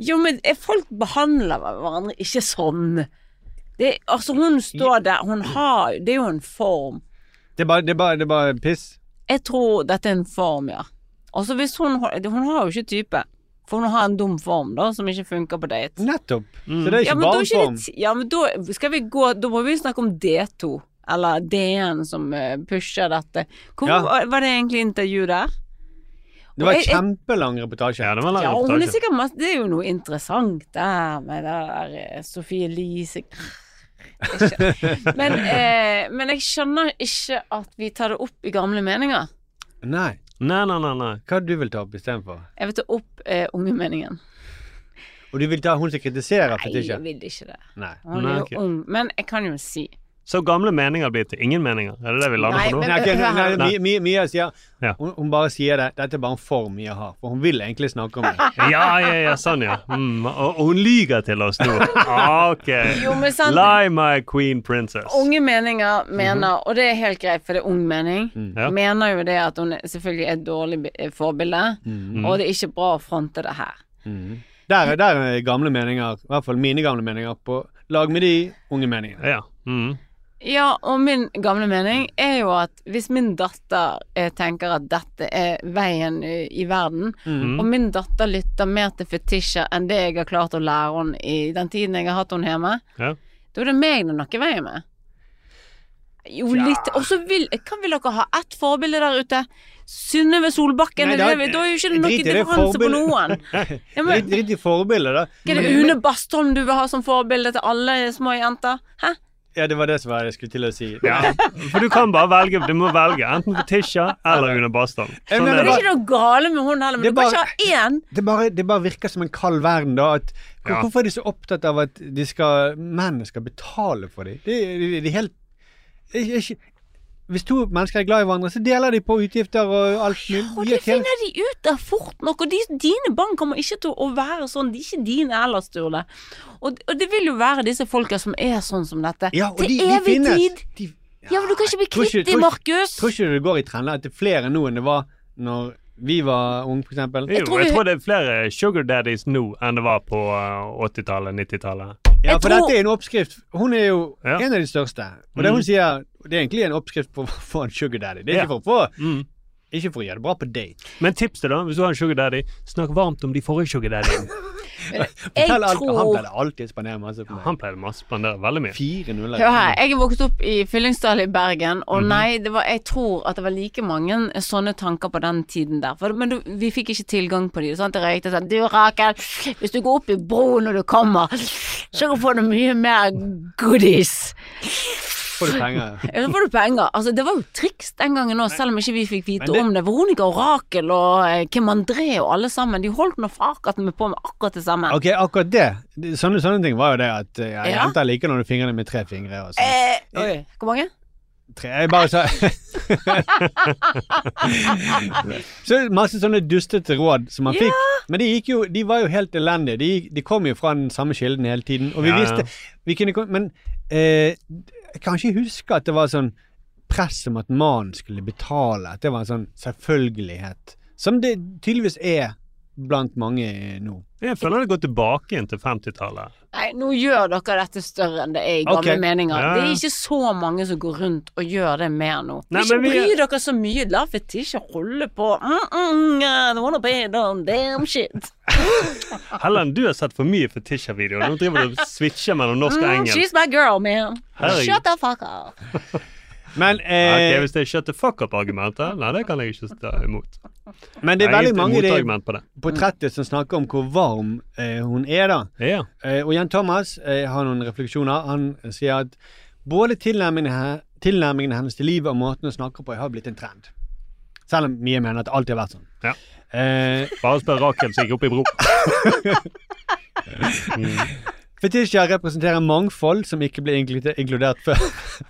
S3: Jo, men folk behandler hverandre ikke sånn. Det, altså, hun står der, hun har Det er jo en form.
S1: Det er bare, det er bare, det er bare piss.
S3: Jeg tror dette er en form, ja. Altså hvis hun har- Hun har jo ikke type. For hun har en dum form, da, som ikke funker på date.
S1: Nettopp. Så det er
S3: Ja,
S1: ikke
S3: men da
S1: bare form.
S3: ja, men da skal vi gå Da må vi snakke om D2, eller DN som eh, pusher dette. Hvor
S1: Ja.
S3: var- det egentlig intervju der?
S1: Det var en kjempelang reportasje.
S2: Ja, det var lang
S3: Ja, reportasje. hun er sikkert masse Det er jo noe interessant der med det der eh, Sofie Elise men, eh, men jeg skjønner ikke at vi tar det opp i gamle meninger.
S1: Nei.
S2: Nei, nei, nei. nei.
S1: Hva du vil ta opp istedenfor?
S3: Jeg vil ta opp eh, unge meningen.
S1: Og du vil ta hun som kritiserer
S3: Nei, jeg vil ikke det.
S1: Nei.
S3: Hun
S2: Nei,
S3: er jo okay. ung. Men jeg kan jo si
S2: Så gamle meninger blir til ingen meninger? Er det det vi lander
S3: Nei,
S2: på nå?
S3: men-
S1: Nei, ok,
S3: hør her.
S1: nei, Mi- Mi- Mia sier
S2: Ja.
S1: hun, hun bare sier det. Dette er bare en form Mia har. For hun vil egentlig snakke om det.
S2: Ja, ja, ja, sånn, ja. Mm, og, og hun lyger til oss nå. Ah, OK.
S3: Jo, men sant
S2: Lie, my queen princess.
S3: Unge meninger mener, og det er helt greit, for det er ung mening,
S2: Ja.
S3: mener jo det at hun selvfølgelig er et dårlig eh, forbilde,
S1: mm.
S3: og det er ikke bra å fronte det her.
S1: Der, der er gamle meninger, i hvert fall mine gamle meninger, på lag med de unge meningene.
S2: Ja. Mm.
S3: Ja, og min gamle mening er jo at hvis min datter eh, tenker at dette er veien i, verden,
S2: mm.
S3: og min datter lytter mer til fetisjer enn det jeg har klart å lære henne i den tiden jeg har hatt henne hjemme,
S2: Ja.
S3: da er det meg det er noe i veien med. Jo, litt Og så vil Kan vil dere ha ett forbilde der ute? Synnøve Solbakken,
S1: Nei, da-
S3: det, er jo ikke det noe
S1: det
S3: differanse på noen. Ja,
S1: Drit i forbildet, da.
S3: Er det Une Bastholm du vil ha som forbilde til alle små jenter? Hæ?
S1: Ja, det var det som var jeg skulle til å si.
S2: Ja, for du kan bare velge. Du må velge enten Fetisha eller Une Bastholm. Sånn
S1: men
S3: Det
S2: er
S3: ikke noe gale med hun heller, men du
S1: bare,
S3: kan ikke ha én.
S1: Det bare, det bare virker som en kald verden, da. At, hvor,
S2: Ja.
S1: Hvorfor er de så opptatt av at de skal, mennene skal betale for dem? Det, det, det er helt det ikke, Hvis to mennesker er glad i hverandre, så deler de på utgifter og alt mulig.
S3: Og
S1: De
S3: det
S1: er
S3: finner de ut av fort nok. Og de, dine barn kommer ikke til å være sånn. De er ikke dine ellers, Sturle. Og, og det vil jo være disse folka som er sånn som dette.
S1: Ja, og
S3: til
S1: de, de
S3: evig
S1: finnes.
S3: tid.
S1: De,
S3: Ja, men du kan ikke bli
S1: Tror
S3: kvitt dem, Markus.
S1: Tror ikke det går i trender at det er flere nå enn det var når vi var unge, eksempel?
S2: Jo, jeg
S3: tror
S2: tror, det er flere sugar daddies nå enn det var på uh, 80-tallet, 90-tallet.
S1: Ja, for
S3: tror-
S1: dette er en oppskrift. Hun er jo
S2: Ja.
S1: en av de største. Og det
S2: Mm.
S1: hun sier, det er egentlig en oppskrift på å få en sugar daddy. Det er
S2: Ja.
S1: ikke for å få
S2: Mm.
S1: Ikke for å gjøre det bra på date.
S2: Men tips til da, hvis du har en sugar daddy, snakk varmt om de forrige sugar daddyene.
S3: Jeg
S1: Fortell alt- Han
S3: tror
S1: pleide alltid å spandere masse på meg.
S2: Han pleide masse spandere veldig mye.
S1: Fire nuller.
S3: Hør her, jeg er vokst opp i Fyllingsdal i Bergen, og nei, det var, jeg tror at det var like mange sånne tanker på den tiden der. For, men du, vi fikk ikke tilgang på de. Sant? Det røykte sånn Du, Rakel, hvis du går opp i broen når du kommer, så får du mye mer goodies.
S1: Får du penger?
S3: Ja, så får du penger. Altså, det var jo triks den gangen òg, selv om ikke vi fikk vite
S1: det-
S3: om det. Veronica og Rakel og eh, Kim André og alle sammen, de holdt nå fakat med på med akkurat det samme.
S1: Ok, akkurat det. Sånne, sånne ting var jo det at eh, ja,
S3: Ja.
S1: jenter liker når du fingrer dem med tre fingre. Og sånn.
S3: Eh, oi, hvor mange?
S1: Tre, jeg bare sa Så masse sånne dustete råd som man
S3: Ja.
S1: fikk. Men de, gikk jo, de var jo helt elendige. De, de kom jo fra den samme kilden hele tiden. Og vi
S2: Ja,
S1: visste vi kunne, Men eh, jeg kan ikke huske at det var sånn press om at mannen skulle betale. At det var en sånn selvfølgelighet. Som det tydeligvis er blant mange nå.
S2: Jeg føler det går tilbake igjen til 50-tallet.
S3: Nei, nå gjør dere dette større enn det er i gamle
S1: okay.
S3: meninger.
S2: Ja,
S3: Det er ikke så mange som går rundt og gjør det mer nå.
S2: Nei,
S3: ikke
S2: bry vi-
S3: dere så mye. La Fetisha holde på. Mm, mm, damn shit.
S2: Helen, du har sett for mye Fetisha-videoer. Nå driver du og switcher mellom norsk og
S3: Mm, she's my girl, man.
S2: Herregud.
S3: Shut the fuck up.
S1: Men, eh,
S2: okay, Hvis det er shut the fuck up-argumentet, nei, det kan jeg ikke stå imot.
S1: men det er veldig mange i det
S2: på det.
S1: portrettet som snakker om hvor varm eh, hun er, da.
S2: Ja.
S1: Eh, og Jan Thomas eh, har noen refleksjoner. Han sier at både tilnærmingene, tilnærmingene hennes til livet og måten hun snakker på, har blitt en trend. Selv om mye mener at det alltid har vært sånn.
S2: Ja.
S1: Eh,
S2: Bare spør Rakel som gikk opp i bro.
S1: Fetisha representerer mangfold som ikke ble inkludert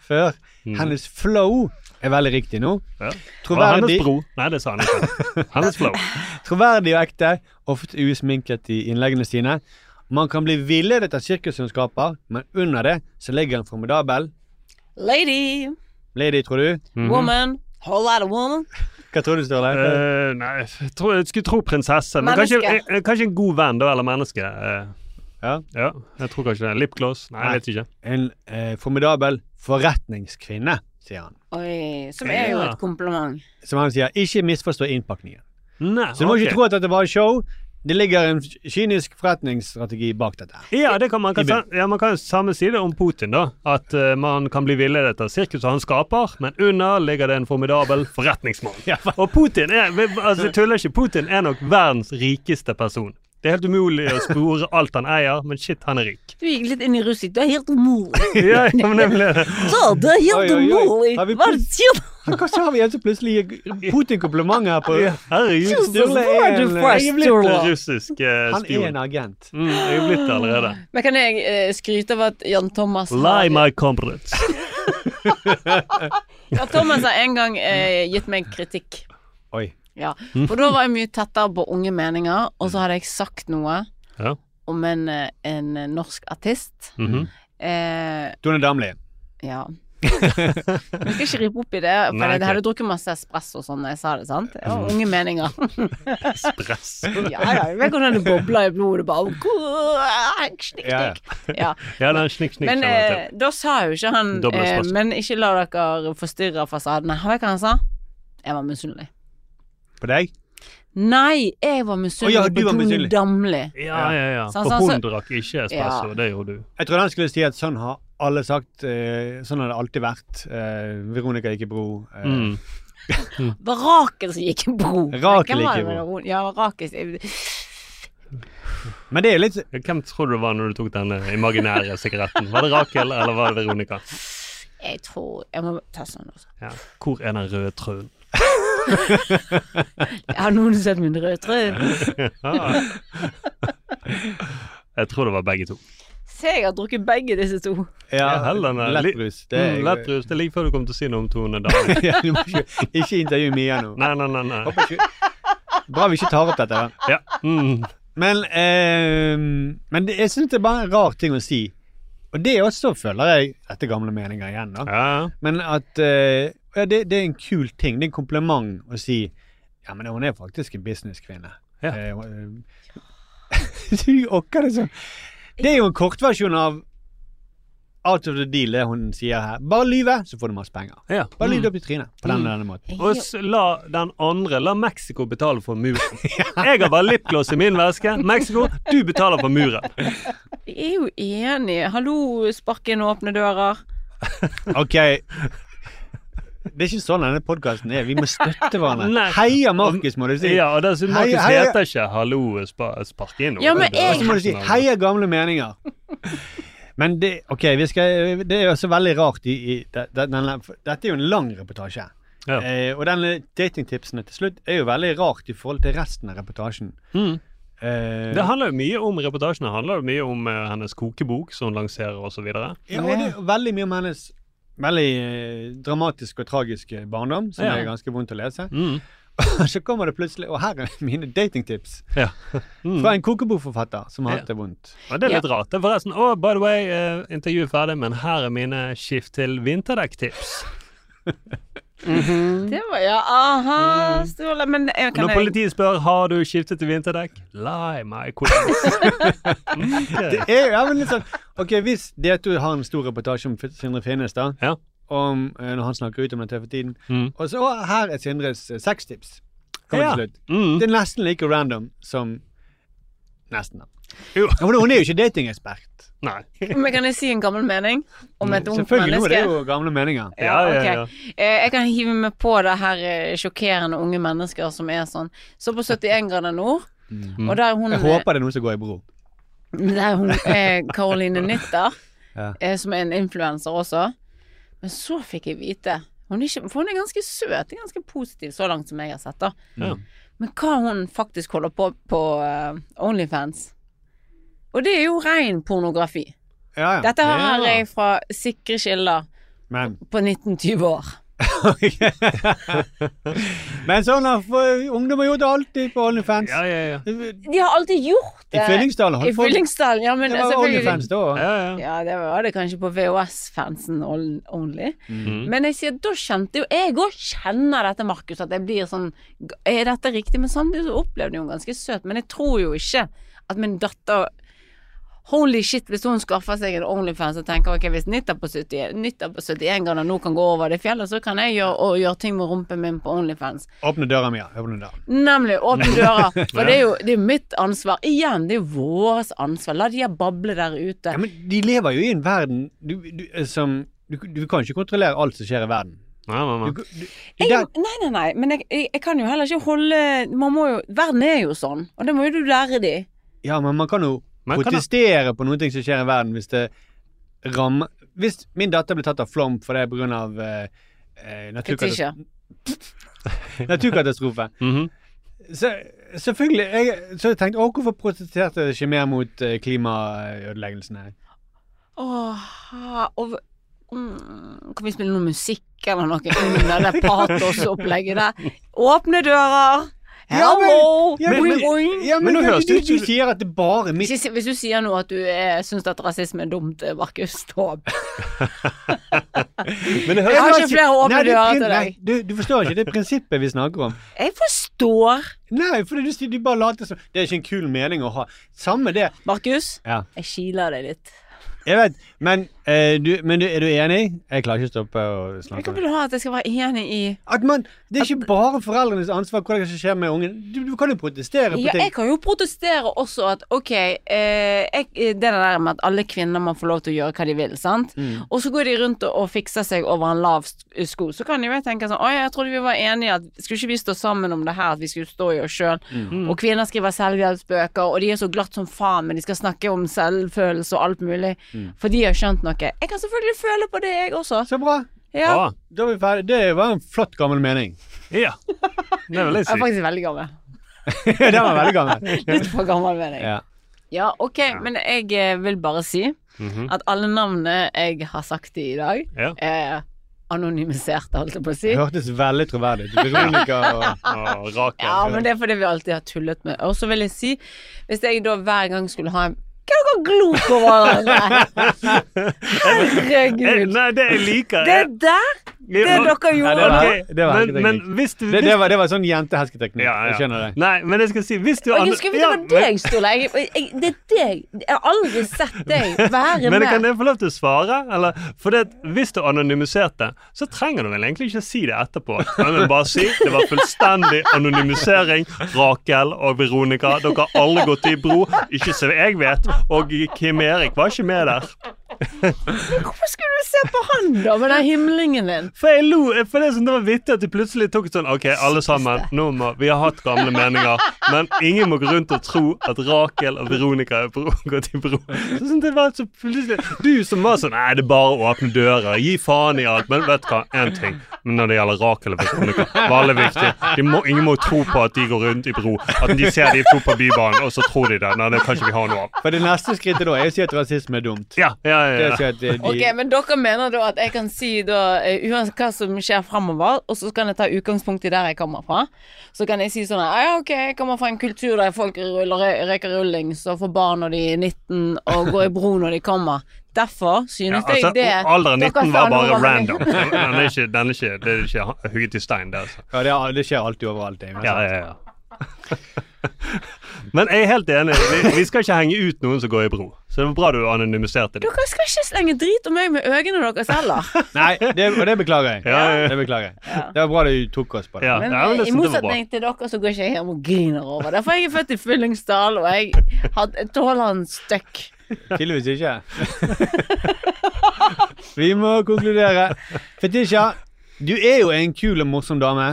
S1: før.
S2: Mm.
S1: Hennes flow er veldig riktig nå.
S2: Ja. Var
S1: Troverdig,
S2: hennes bro. Nei, det sa han ikke. Hennes flow.
S1: troverdig og ekte, ofte usminket i innleggene sine. Man kan bli villedet av sirkuset hun skaper, men under det så ligger en formidabel
S3: Lady,
S1: lady, tror du?
S2: Mhm.
S3: woman, whole lot of woman.
S1: Hva tror du, Sturle?
S2: Uh, nei, jeg, tror, jeg skulle tro prinsesse. Men kanskje,
S3: Menneske.
S2: eh, kanskje en god venn, da, eller menneske. Uh,
S1: Ja.
S2: ja, jeg tror kanskje det. Lipgloss? Nei, jeg vet ikke.
S1: En uh, formidabel forretningskvinne, sier han.
S3: Oi, som er jo et kompliment.
S1: Som han sier, ikke misforstå innpakningen.
S2: Nei,
S1: Så du må
S2: okay.
S1: ikke tro at dette var et show. Det ligger en kynisk forretningsstrategi bak dette.
S2: Ja, det kan man, kan, ja, man kan samme si det om Putin, da. At uh, man kan bli villedet av sirkuset han skaper, men under ligger det en formidabel forretningsmann.
S1: Ja, for-
S2: Og Putin er altså, Jeg tuller ikke. Putin er nok verdens rikeste person. Det er helt umulig å spore alt han eier, men shit, han er rik.
S3: Du gikk litt inn i russisk. Det er helt umulig.
S2: Ja, ja, men nemlig.
S3: Så, det er helt
S1: Oi, oi, oi.
S3: umulig. Hva er det sier du?
S1: Hva sa vi en som plutselig gir Putin komplimenter her på
S2: Herregud, Sturle
S3: er
S2: en, jeg er blitt russisk eh,
S1: Han er en agent.
S2: Mm, jeg er blitt det allerede.
S3: Men kan jeg eh, skryte av at Jan Thomas
S2: Lie,
S3: har
S2: my comrades.
S3: Jan Thomas har en gang eh, gitt meg kritikk.
S1: Oi.
S3: Ja, For da var jeg mye tettere på unge meninger, og så hadde jeg sagt noe
S2: Ja.
S3: om en, en norsk artist.
S2: Mhm.
S3: eh,
S1: Tone Damli.
S3: ja. Jeg skal ikke rippe opp i det, for
S2: Nei,
S3: jeg hadde drukket masse espresso og sånn da jeg sa det, sant? Ja, unge meninger.
S2: Espresso.
S3: ja, ja, jeg vet hvordan det bobler i blodet, bare Snikk,
S1: Ja,
S3: snikk. Ja.
S2: Ja, den snikk, snikk
S3: Men eh, da sa jo ikke han eh. Men ikke la dere forstyrre fasadene. Har jeg hva han sa? Jeg var misunnelig.
S1: På deg?
S3: Nei, jeg var misunnelig
S1: oh, ja,
S3: på Tone. Damli.
S2: Ja, ja, ja.
S3: Sånn,
S2: For
S3: sånn,
S2: hun
S3: så-
S2: drakk ikke espresso,
S3: Ja.
S2: det gjorde du.
S1: Jeg trodde han skulle si at sånn har alle sagt. Eh, sånn har det alltid vært. Eh, Veronica gikk i bro. Eh,
S2: Mm.
S3: Det var Rakel som gikk i bro.
S1: Rakel gikk i bro.
S3: Ja, Rakel
S1: Men det er litt
S2: Hvem tror du det var når du tok den imaginære sigaretten? Var det Rakel, eller var det Veronica?
S3: Jeg tror Jeg må ta sånn også.
S2: Ja. Hvor er den røde trøen?
S3: Har noen sett min røde trø?
S2: Jeg tror det var begge to.
S3: Se, jeg har drukket begge disse to.
S2: Ja, heller er
S1: lettrus. Det er
S2: Mm, lettrus. Det ligger før du kommer til å si noe om Tone Damli.
S1: ja, du må ikke, ikke intervju Mia nå.
S2: Nei, nei, nei. nei.
S1: Ikke, bra vi ikke tar opp dette.
S2: Ja. Mm.
S1: Men, eh, men det, jeg syns det er bare en rar ting å si. Og det også føler jeg etter gamle meninger igjen, da.
S2: Ja.
S1: Men at eh, ja, det, det er en kul ting. Det er en kompliment å si Ja, men hun er faktisk en businesskvinne.
S2: Ja.
S1: Eh, du åkker det sånn. Det er jo en kortversjon av Out of the deal, det hun sier her. Bare lyve, så får du masse penger.
S2: Ja.
S1: Bare lyve
S2: Mm.
S1: opp i trynet på den, denne måten.
S2: Og la den andre La Mexico betale for muren. Jeg har bare lipgloss i min veske. Mexico, du betaler for muren.
S3: Jeg er jo enig. Hallo, spark inn åpne dører.
S1: Ok. Det er ikke sånn denne podkasten er. Vi må støtte hverandre. Heia Markus, må du si.
S2: Ja, og dessuten Markus
S1: Heia-
S2: heter ikke 'hallo, spa, spark inn'.
S3: Ja, men jeg-
S1: så må du si 'heia gamle meninger'. Men det, ok, vi skal, det er jo så veldig rart i, i denne, Dette er jo en lang reportasje.
S2: Ja.
S1: Eh, og denne datingtipsene til slutt er jo veldig rart i forhold til resten av reportasjen.
S2: Mm.
S1: Eh,
S2: Det handler jo mye om reportasjene. handler jo mye om uh, hennes kokebok som hun lanserer, osv.
S1: ja, og det er veldig mye om hennes veldig dramatisk og tragisk barndom, som
S2: Ja.
S1: er ganske vondt å lese.
S2: Mm.
S1: Og så kommer det plutselig Og her er mine datingtips
S2: Ja. Mm.
S1: fra en kokebokforfatter som har
S2: Ja.
S1: hatt det vondt.
S2: Og det er litt rart. Det er forresten Å, by the way, uh, intervjuet er ferdig, men her er mine skift til vinterdekktips.
S3: Det var ja, aha, Sturle. Men jeg kan
S2: Når politiet spør har du skiftet til vinterdekk, lie my queen. Mm.
S1: Det er ja, men litt sånn Ok, hvis D2 har en stor reportasje om Sindre Finnes, da,
S2: Ja.
S1: om eh, når han snakker ut om det for tiden,
S2: Mm.
S1: og så her er Sindres eh, sextips. Kommer
S2: Ja. Mm.
S1: Det er nesten like random som Nesten, da.
S2: Jo.
S1: Ja, men hun er jo ikke datingekspert.
S2: Nei.
S3: Men kan jeg si en gammel mening om et ungt
S1: Selvfølgelig, nå er det jo gamle meninger.
S3: Ja,
S2: Ja, ja,
S3: okay.
S2: ja.
S3: Eh, Jeg kan hive meg på det her eh, sjokkerende unge mennesker som er sånn. Så på 71 grader nord, og der er hun
S1: Jeg håper det er noen som går i bro.
S3: Der hun er Caroline Nytter,
S1: Ja.
S3: eh, som er en influenser også. Men så fikk jeg vite hun er ikke, For hun er ganske søt, ganske positiv så langt som jeg har sett. da
S2: Ja.
S3: Men hva hun faktisk holder på på Onlyfans Og det er jo ren pornografi.
S1: Ja, ja.
S3: Dette her
S1: Ja.
S3: er jeg fra sikre kilder
S1: Men
S3: på 1920 år.
S1: Men sånn har ungdom har gjort det alltid på OnlyFans.
S2: Ja, ja, ja.
S3: De har alltid gjort
S1: I
S3: det.
S1: Fyllingsdalen
S3: I Fyllingsdalen, ja, men
S1: Det var OnlyFans da òg.
S2: ja, ja.
S3: Ja, det var det kanskje på VHS-fansen only.
S2: Mm.
S3: Men jeg sier, da kjente jo jeg òg kjenner dette, Markus, at jeg blir sånn Er dette riktig? Men samtidig så opplevde jeg henne ganske søt. Men jeg tror jo ikke at min datter Holy shit, hvis hun skaffer seg en Onlyfans og tenker ok, hvis Nitta på 70, Nitta på 71 grader nå kan gå over det fjellet, så kan jeg gjøre, og gjøre ting med rumpen min på Onlyfans.
S1: Åpne døra mi, ja. Åpne døra.
S3: Nemlig. Åpne døra. For det er jo det er mitt ansvar. Igjen, det er jo vårt ansvar. La de her bable der ute.
S1: Ja, men de lever jo i en verden du, du, eh, som du, du kan ikke kontrollere alt som skjer i verden.
S2: Nei, nei, nei.
S1: Du, du,
S3: Jeg, nei, nei, nei, men jeg, jeg, jeg kan jo heller ikke holde Man må jo Verden er jo sånn, og det må jo du lære de.
S1: Ja, men man kan jo
S2: Man kan
S1: protestere på noen ting som skjer i verden hvis det rammer Hvis min datter blir tatt av flom for det pga. Uh, eh,
S3: naturkatastrofe
S1: naturkatastrofe, naturkatastrofe.
S2: -hmm.
S1: så selvfølgelig jeg, Så jeg tenkte jeg hvorfor protesterte jeg ikke mer mot uh, klimaødeleggelsene?
S3: Åh, og, mm, kan vi spille noe musikk eller noe under det patosopplegget der? Åpne dører!
S1: Ja, men-
S3: Hello!
S1: ja, men-
S3: Boing, boing.
S1: Ja, men, du, du, du sier at det bare er mitt
S3: Hvis du sier nå at du er, syns at rasisme er dumt, eh, Markus,
S2: Men det
S3: Jeg har ikke flere åpne
S1: det er
S3: dører til deg.
S1: Du, du forstår ikke, det prinsippet vi snakker om.
S3: Jeg forstår.
S1: Nei, for du, du bare later som Det er ikke en kul mening å ha. Samme det.
S3: Markus,
S1: Ja.
S3: jeg kiler deg litt.
S1: Jeg vet, men, eh, du, men du, er du enig? Jeg klarer ikke å stoppe å
S3: Hva
S1: snakke.
S3: vil du ha at jeg skal være enig i?
S1: At man, Det er ikke bare foreldrenes ansvar hva som skjer med ungen. Du, du kan jo protestere på
S3: Ja,
S1: ting.
S3: jeg kan jo protestere også at ok, eh, jeg, det der med at alle kvinner må få lov til å gjøre hva de vil, sant.
S1: Mm.
S3: Og så går de rundt og, og fikser seg over en lav sko. Så kan jo jeg tenke sånn Oi, jeg trodde vi var enige at skulle ikke vi stå sammen om det her, at vi skulle stå i oss sjøl.
S1: Mm.
S3: Og kvinner skriver selvhjelpsbøker, og de er så glatt som faen, men de skal snakke om selvfølelse og alt mulig.
S1: Mm.
S3: For de har skjønt noe. Jeg kan selvfølgelig føle på det, jeg også.
S1: Så bra.
S3: Ja.
S1: Ah, da er vi ferdig. Det var en flott gammel mening.
S2: Ja. Det er veldig sykt
S3: Jeg er faktisk veldig gammel.
S1: Den var veldig gammel.
S3: Litt for gammel, mener jeg.
S1: Ja.
S3: Ja, ok, men jeg eh, vil bare si
S2: Mhm.
S3: at alle navnene jeg har sagt i dag,
S2: Ja.
S3: er anonymiserte, holdt jeg på å si.
S1: Det hørtes veldig troverdig ut. Veronica og
S2: og Rakel.
S3: Ja, men det er fordi vi alltid har tullet med Og så vil jeg si, hvis jeg da hver gang skulle ha en Hva er dere glor på hverandre? Herregud.
S2: Nei, det jeg liker
S3: Det der, det dere gjorde
S1: det var,
S2: Ok,
S1: det var
S2: men- men hvis du- hvis-
S1: det, var, det var sånn jentehersketeknikk.
S2: Ja, ja.
S1: Jeg skjønner det.
S2: Nei, men jeg skal si Hvis du
S3: Og jeg skulle vite det var deg, Ståle. Det er deg. Jeg har aldri sett deg være
S2: Men kan
S3: med.
S2: jeg få lov til å svare? Eller, for det, Hvis du anonymiserte, så trenger du vel egentlig ikke si det etterpå. Men bare si det var fullstendig anonymisering. Rakel og Veronica, dere har alle gått i bro. Ikke som jeg vet. Og Kim Erik var ikke med der.
S3: Hvorfor skulle du se på han, da, med den himlingen din?
S2: For jeg lo, for det, sånn, det var vittig at de plutselig tok sånn Ok, alle sammen, nå må, vi har hatt gamle meninger, men ingen må gå rundt og tro at Rakel og Veronica er bro, gått i bro. Så sånn, det var så plutselig Du som var sånn Nei, det er bare å åpne dører. Gi faen i alt. Men vet du hva, én ting. Men når det gjelder Rakel og Veronica, var alle viktig. De må, ingen må tro på at de går rundt i bro. At de ser de to på Bybanen, og så tror de det. Nei, det kan ikke vi ha noe av.
S1: For det neste skrittet da er å si at rasisme er dumt.
S2: Ja, ja, Ja.
S1: eh, de,
S3: Ok, Men dere mener da at jeg kan si da eh, uansett hva som skjer fremover, og så kan jeg ta utgangspunkt i der jeg kommer fra. Så kan jeg si sånn «Ah, Ja, ok, jeg kommer fra en kultur der folk ruller, røyker rullings og får barn når de er 19 og går i bro når de kommer. Derfor
S2: Ja,
S3: synes
S2: altså,
S3: jeg det
S2: alderen 19 var bare random. Den er ikke, den er ikke, det er ikke hugget i stein, det. altså.
S1: ja, det, er- det skjer alltid overalt. Det,
S2: Ja, ja, ja. Men jeg er helt enig. Vi, vi skal ikke henge ut noen som går i bro. Så det var bra du anonymiserte det.
S3: Dere skal ikke slenge drit om meg med øynene deres heller.
S1: Nei, det, og det beklager jeg.
S2: Ja, ja, ja.
S1: Det beklager jeg. Det var bra du tok oss på det.
S2: Ja,
S3: Men
S2: ja, men det
S3: i motsetning til dere så går ikke jeg hjem og griner over det. For jeg er født i Fyllingsdal, og jeg had- tåler en støkk.
S1: Tydeligvis ikke. Vi må konkludere. Fetisha, du er jo en kul og morsom dame.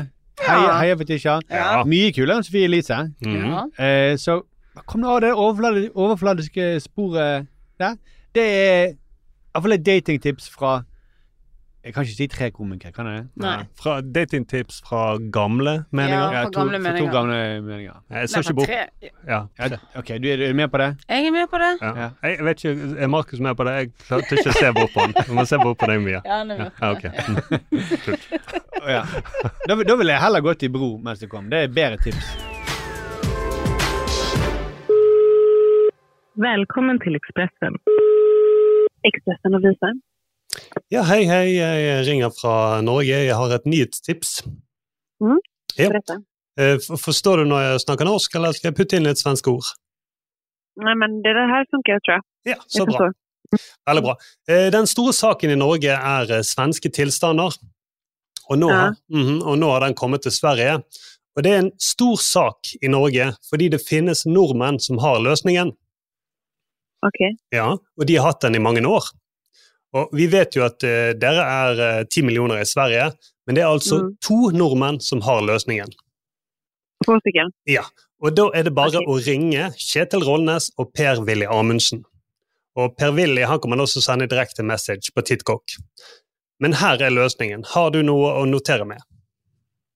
S1: Heia, heia Fetisha.
S2: Ja.
S1: Mye kulere enn Sofie Elise.
S3: Mm.
S1: Eh, så kom nå av det overfladiske sporet der. Det er iallfall et datingtips fra Jeg kan ikke si tre komikere, kan jeg? det?
S3: Nei.
S2: Fra datingtips fra gamle meninger.
S3: Ja. fra gamle meninger.
S1: To gamle meninger.
S2: Jeg så
S3: Nei,
S2: ikke bort
S3: tre.
S2: ja.
S1: Ja, ok, du er, er med på det?
S3: Jeg er med på det.
S2: Ja.
S1: Ja.
S2: Jeg vet ikke, Er Markus med på det? Jeg klarte ikke å se bort på han. Jeg må se bort på deg mye.
S3: Ja, han er med.
S2: Ja,
S1: okay. Ja. da, da ville jeg heller gått i bro mens du kom. Det er bedre tips.
S9: Velkommen til Ekspressen. Ekspressen og visar.
S10: Ja, hei, hei. Jeg ringer fra Norge. Jeg har et nyhetstips.
S9: Mm,
S10: Ja. Eh, Forstår du når jeg snakker norsk, eller skal jeg putte inn litt svenske ord?
S9: Nei, men det her funker, tror jeg.
S10: Ja,
S9: så
S10: så bra. Veldig bra. Eh, Den store saken i Norge er eh, svenske tilstander. Og nå,
S9: Ja.
S10: Mhm, og nå har den kommet til Sverige. Og det er en stor sak i Norge, fordi det finnes nordmenn som har løsningen.
S9: Ok.
S10: Ja, og de har hatt den i mange år. Og vi vet jo at uh, dere er ti millioner i Sverige, men det er altså
S9: Mm.
S10: to nordmenn som har løsningen. Ja, Og da er det bare å ringe Kjetil Rollnes og Per-Willy Amundsen. Og Per-Willy han kommer også sende direkte message på TikTok. Men her er løsningen. Har du noe å notere med?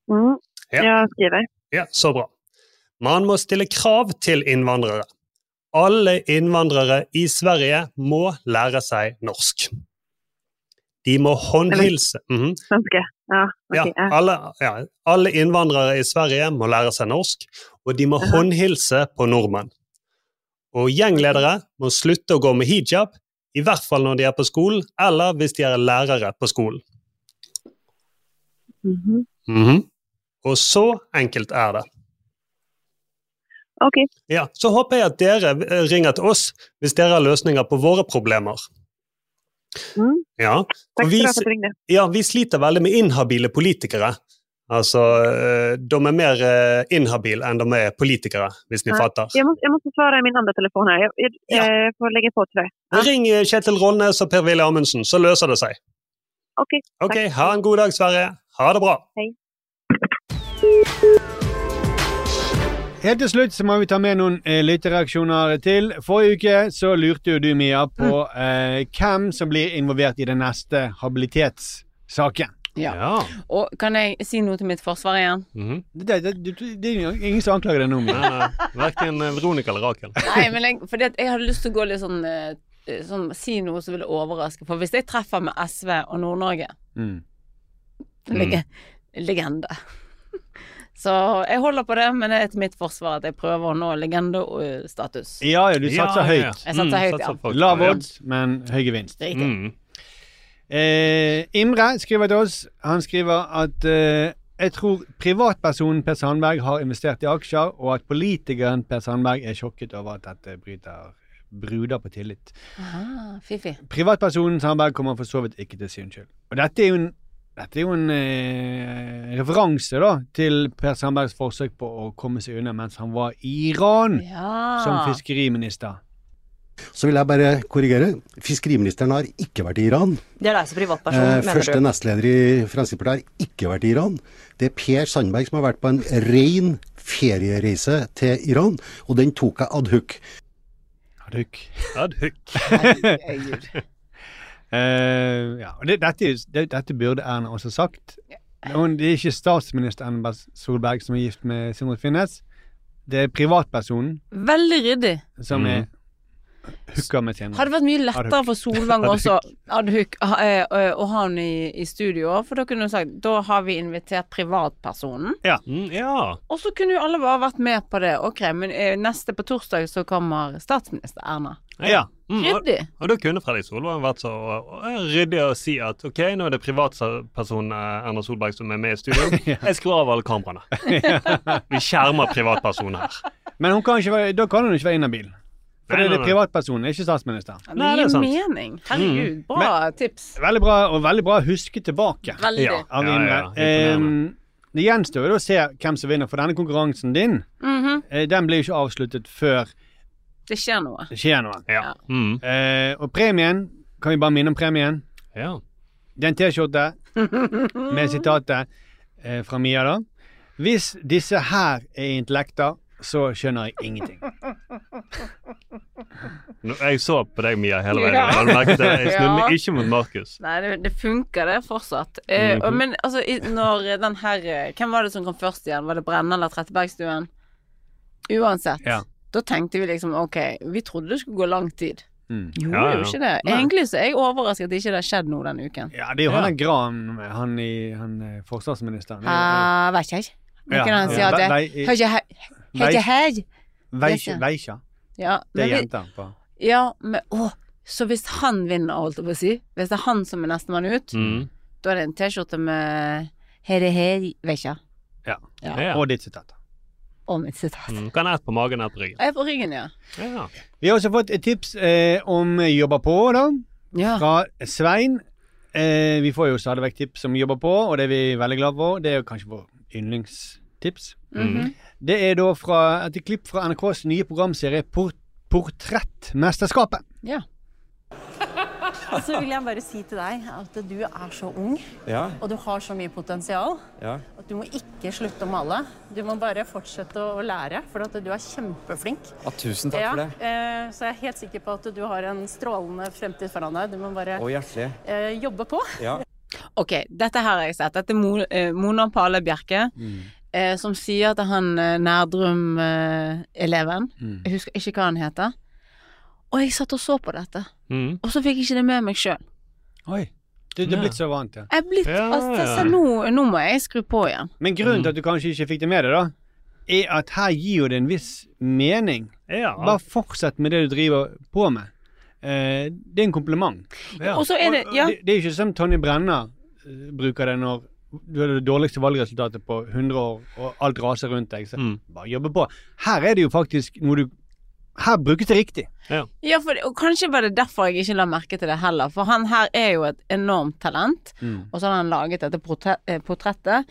S9: Mm.
S10: Ja.
S9: Jeg skriver.
S10: Ja, så bra. Man må stille krav til innvandrere. Alle innvandrere i Sverige må lære seg norsk. De må håndhilse Mhm.
S9: Svenske. Ja, okay,
S10: ja, alle, ja, alle innvandrere i Sverige må lære seg norsk, og de må håndhilse på nordmenn. Og gjengledere må slutte å gå med hijab, i hvert fall når de er på skolen, eller hvis de er lærere på skolen.
S9: Mhm.
S10: Mhm. Og så enkelt er det.
S9: Ok.
S10: Ja, Så håper jeg at dere eh, ringer til oss hvis dere har løsninger på våre problemer.
S9: Mm.
S10: Ja,
S9: Takk
S10: for vi,
S9: at du ringte.
S10: ja, vi sliter veldig med inhabile politikere. Altså, eh, de er mer eh, inhabile enn de er politikere, hvis ni
S9: Ja.
S10: fatter.
S9: Jeg må, jeg må svare i min andre telefon her. Jeg, jeg, jag, jag får legge på til
S10: deg. Ja. Ring Kjetil Rollnes og Per-Willy Amundsen, så løser det seg.
S9: Ok.
S10: Ok, Ha en god dag, Sverre. Ha det bra.
S9: Hei.
S1: Helt til slutt så må vi ta med noen eh, lyttereaksjoner til. Forrige uke så lurte jo du, Mia, på eh, hvem som blir involvert i den neste habilitetssaken.
S3: Ja. Og kan jeg si noe til mitt forsvar igjen?
S1: det, det, det, det er jo ingen som anklager deg nå, Mia.
S2: Nei, nei. Verken eh, Veronica eller Rakel.
S3: Nei, men jeg, fordi at jeg hadde lyst til å gå litt sånn, eh, sånn Si noe som ville overraske. For hvis jeg treffer med SV og Nord-Norge
S1: Mm.
S3: lege, Legende. Så jeg holder på det, men det er til mitt forsvar at jeg prøver å nå legendestatus.
S1: Ja, ja, du satser høyt.
S3: Jeg satser høyt, ja.
S1: Lav odds, men høy gevinst.
S3: Riktig.
S1: Eh, Imre skriver til oss. Han skriver at eh, jeg tror privatpersonen Per Sandberg har investert i aksjer, og at politikeren Per Sandberg er sjokket over at dette bryter bruder på tillit.
S3: Aha, Fifi.
S1: Privatpersonen Sandberg kommer for så vidt ikke til å si unnskyld. Og dette er jo en, dette er jo en eh, referanse da, til Per Sandbergs forsøk på å komme seg unna mens han var i Iran
S3: Ja.
S1: som fiskeriminister.
S11: Så vil jeg bare korrigere. Fiskeriministeren har ikke vært i Iran.
S12: Det er deg som privatperson,
S11: Eh,
S12: mener
S11: første
S12: du?
S11: nestleder i Fremskrittspartiet har ikke vært i Iran. Det er Per Sandberg som har vært på en ren feriereise til Iran, og den tok jeg ad hoc.
S1: Ad hoc.
S2: Ad hoc.
S1: Eh, ja, og det, dette, det, dette burde Erna også sagt. Hun, det er ikke statsminister Erna Solberg som er gift med Sindre Finnes. Det er privatpersonen
S3: Veldig ryddig.
S1: som er hooka med.
S3: Hadde vært mye lettere for Solvang også ad hoc, ha- eh, eh, å ha henne i, i studio, for da kunne du sagt da har vi invitert privatpersonen.
S1: Ja.
S2: ja.
S3: Og så kunne jo alle bare vært med på det. Ok, men eh, neste på torsdag så kommer statsminister Erna.
S2: Ja. Mm, og,
S3: Ryddig.
S2: og da kunne Fredrik Solvang vært så ryddig å si at ok, nå er det privatpersonen Erna Solberg som er med i studio. Jeg skrur av alle kameraene. Vi skjermer privatpersonen her.
S1: Men hun kan ikke være, da kan hun ikke være inhabil. For
S2: Nei,
S1: det er privatpersonen, ikke statsminister.
S3: Ja, Det gir mening. Herregud,
S1: Mm.
S3: bra tips.
S1: Veldig bra, og veldig bra å huske tilbake
S3: Veldig. Ja. Ja, ja, ja.
S1: Det gjenstår jo å se hvem som vinner, for denne konkurransen din
S3: mm
S1: -hmm. den blir jo ikke avsluttet før
S3: Det skjer noe.
S1: det skjer noe.
S2: Ja.
S1: Eh, og premien, kan vi bare minne om premien?
S2: Ja.
S1: Det er en T-skjorte med sitatet eh, fra Mia, da. Hvis disse her er intellekter, så skjønner jeg ingenting.
S2: Nå, Jeg så på deg, Mia, hele veien.
S3: Ja.
S2: Jeg det. Jeg snudde meg
S3: Ja.
S2: ikke mot Markus.
S3: Nei, det, det funker det fortsatt. Eh,
S2: Mhm.
S3: og- Men altså, i- når den her eh, Hvem var det som kom først igjen? Var det Brenne eller Trettebergstuen? Uansett.
S1: Ja.
S3: Da tenkte vi liksom ok, vi trodde det skulle gå lang tid.
S1: Mm.
S3: Gjorde
S1: Ja, ja.
S3: jo ikke det. Egentlig så er jeg overrasket at det ikke har skjedd noe denne uken.
S1: Ja, det er jo han der Gran, han, i, han eh, forsvarsministeren.
S3: Uh, vet ikke. Det
S1: Ja,
S3: kan han
S1: ja.
S3: si at det
S1: Vei- vei-
S3: Har ikke he- har ikke her.
S1: Veikja. Veikja.
S3: Ja,
S1: Det er jenta på
S3: Ja, men å, så hvis han vinner, holdt jeg på å si, hvis det er han som er nestemann ut,
S2: Mm.
S3: da er det en T-skjorte med Her er her, vet ikke.
S1: Ja.
S3: Ja.
S1: Og ditt sitat.
S3: Og mitt sitat.
S2: Mm. Kan ett på magen, ett på ryggen.
S3: Jeg er på ryggen, ja.
S2: Ja.
S1: Vi har også fått et tips eh, om Jobber på, da.
S3: Ja.
S1: Fra Svein. Eh, vi får jo stadig vekk tips om Jobber på, og det er vi veldig glad for. Det er jo kanskje vår yndlingstips.
S3: -hmm.
S1: Det er da fra et klipp fra NRKs nye programserie Port Portrettmesterskapet.
S3: Ja.
S12: Og så vil jeg bare si til deg at du er så ung,
S13: Ja.
S12: og du har så mye potensial.
S13: Ja.
S12: At du må ikke slutte å male. Du må bare fortsette å lære, for at du er kjempeflink.
S13: Ja, tusen takk for det.
S12: Eh, så jeg er helt sikker på at du har en strålende fremtid foran deg. Du må bare
S13: hjertelig.
S12: eh, jobbe på.
S13: Ja.
S3: Ok, dette her har jeg sett. Dette er Mo- eh, Mona Pale Bjerke. Eh, som sier til han eh, Nærdrum-eleven
S1: Mm.
S3: Jeg husker ikke hva han heter. Og jeg satt og så på dette,
S2: Mm.
S3: og så fikk jeg ikke det med meg sjøl.
S1: Oi. Du, du er blitt så vant, ja.
S3: Jeg er blitt altså, så nå, nå må jeg skru på igjen.
S1: Men grunnen til at du kanskje ikke fikk det med deg, da, er at her gir jo det en viss mening. Bare fortsett med det du driver på med. Eh, det er en kompliment.
S3: Ja, og så er det- ja.
S1: det, det er jo ikke som Tonje Brenna eh, bruker det når du har det dårligste valgresultatet på 100 år, og alt raser rundt deg. Så bare jobbe på. Her er det jo faktisk noe du Her brukes det riktig.
S3: Ja, for, og kanskje var det derfor jeg ikke la merke til det heller. For han her er jo et enormt talent,
S1: Mm.
S3: og så har han laget dette eh, portrettet.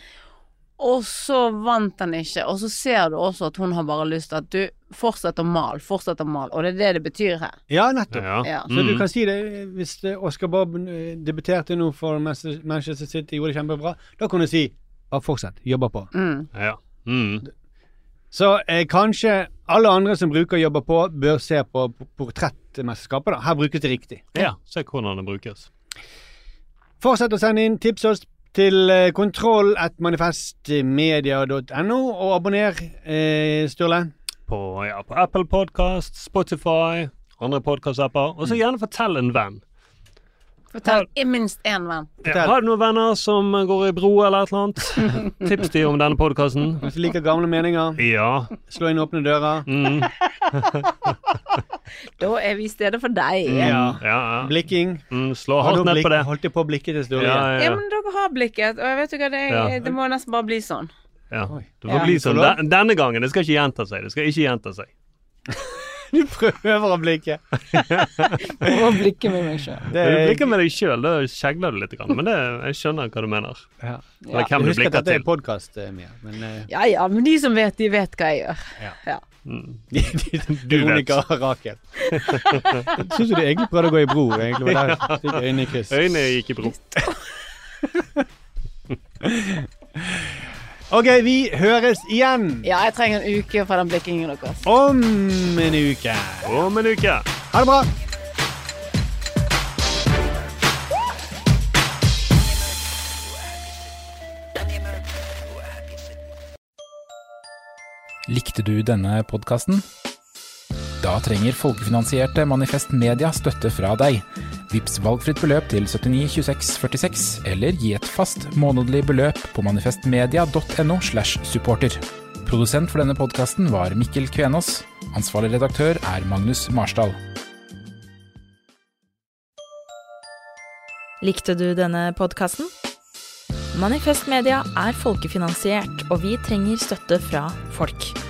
S3: Og så vant han ikke, og så ser du også at hun har bare lyst til at du fortsetter å male, fortsett å male, og det er det det betyr her.
S1: Ja, nettopp.
S3: Ja.
S1: Så du
S3: Mm.
S1: kan si det hvis Oscar Bob eh, debuterte nå for Manchester City, gjorde det kjempebra. Da kan du si bare fortsett, jobber på.
S3: Mm.
S2: Ja. Mm.
S1: Så eh, kanskje alle andre som bruker jobber på, bør se på portrettmesterskapet. da. Her brukes det riktig.
S2: Ja, se hvordan det brukes.
S1: Fortsett å sende inn tips oss til eh, kontroll at manifestmedia.no, og abonner, eh, Sturle.
S2: På, ja, på Apple Podcast, Spotify, andre podkastapper. Og så gjerne fortell en venn.
S3: Fortell i minst én venn.
S2: Ja, har du noen venner som går i bro eller et eller annet? Tips de om denne podkasten.
S1: Hvis du liker gamle meninger,
S2: Ja.
S1: slå inn åpne dører.
S2: Mm.
S3: Da er vi i stedet for deg.
S1: Ja.
S2: Ja, ja.
S1: Blikking.
S2: Mm, slå
S1: Har
S2: hardt ned på det.
S1: Holdt de på å blikke til Sturle?
S2: Ja, ja,
S3: Ja, men dere har blikket, og jeg vet ikke hva det er.
S2: Ja.
S3: Det må nesten bare bli sånn.
S2: Ja. Det
S3: Ja.
S2: får bli sånn Den- denne gangen. Det skal ikke gjenta seg. Det skal ikke gjenta seg.
S1: Du prøver å blikke.
S3: Å blikke med meg sjøl.
S1: Det
S2: Du
S1: er-
S2: blikker med deg sjøl, da skjegler du litt. grann, Men det, jeg skjønner hva du mener.
S1: Ja.
S2: Eller hvem du
S1: Husk at
S2: blikker
S1: dette er
S2: til.
S1: podkast, Mia. Men eh,
S3: Ja ja, men de som vet, de vet hva jeg gjør.
S1: Ja.
S2: Mm.
S1: Du Veronica og Rakel. Syns du de egentlig prøvde å gå i bro? Egentlig var der fikk øynene i kryss.
S2: Øynene gikk i bro.
S1: OK, vi høres igjen
S3: Ja, jeg trenger en uke for den blikkingen deres.
S1: om en uke.
S2: Om en uke.
S1: Ha det bra.
S14: Likte du denne podkasten? Da trenger folkefinansierte Manifest Media støtte fra deg. Vips valgfritt beløp til 79 26 46, eller gi et fast månedlig beløp på manifestmedia.no slash supporter. Produsent for denne podkasten var Mikkel Kvenås. Ansvarlig redaktør er Magnus Marsdal.
S15: Likte du denne podkasten? Manifest Media er folkefinansiert, og vi trenger støtte fra folk.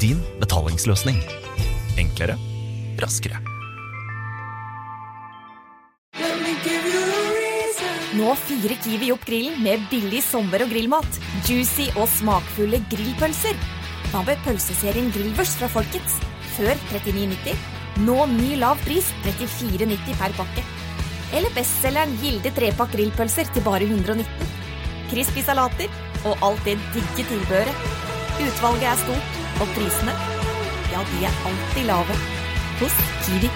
S16: din betalingsløsning. Enklere, raskere.
S17: Nå fyrer Kiwi opp grillen med billig sommer- og grillmat. Juicy og smakfulle grillpølser. Hva med pølseserien Grillvers fra Folkets? Før 39,90. Nå ny lav pris 34,90 per pakke. Eller bestselgeren Gilde trepakk grillpølser til bare 119. Crispy salater og alt det digge tilbehøret. Utvalget er stort, og prisene, ja, de er alltid lave. Hos Kiwi.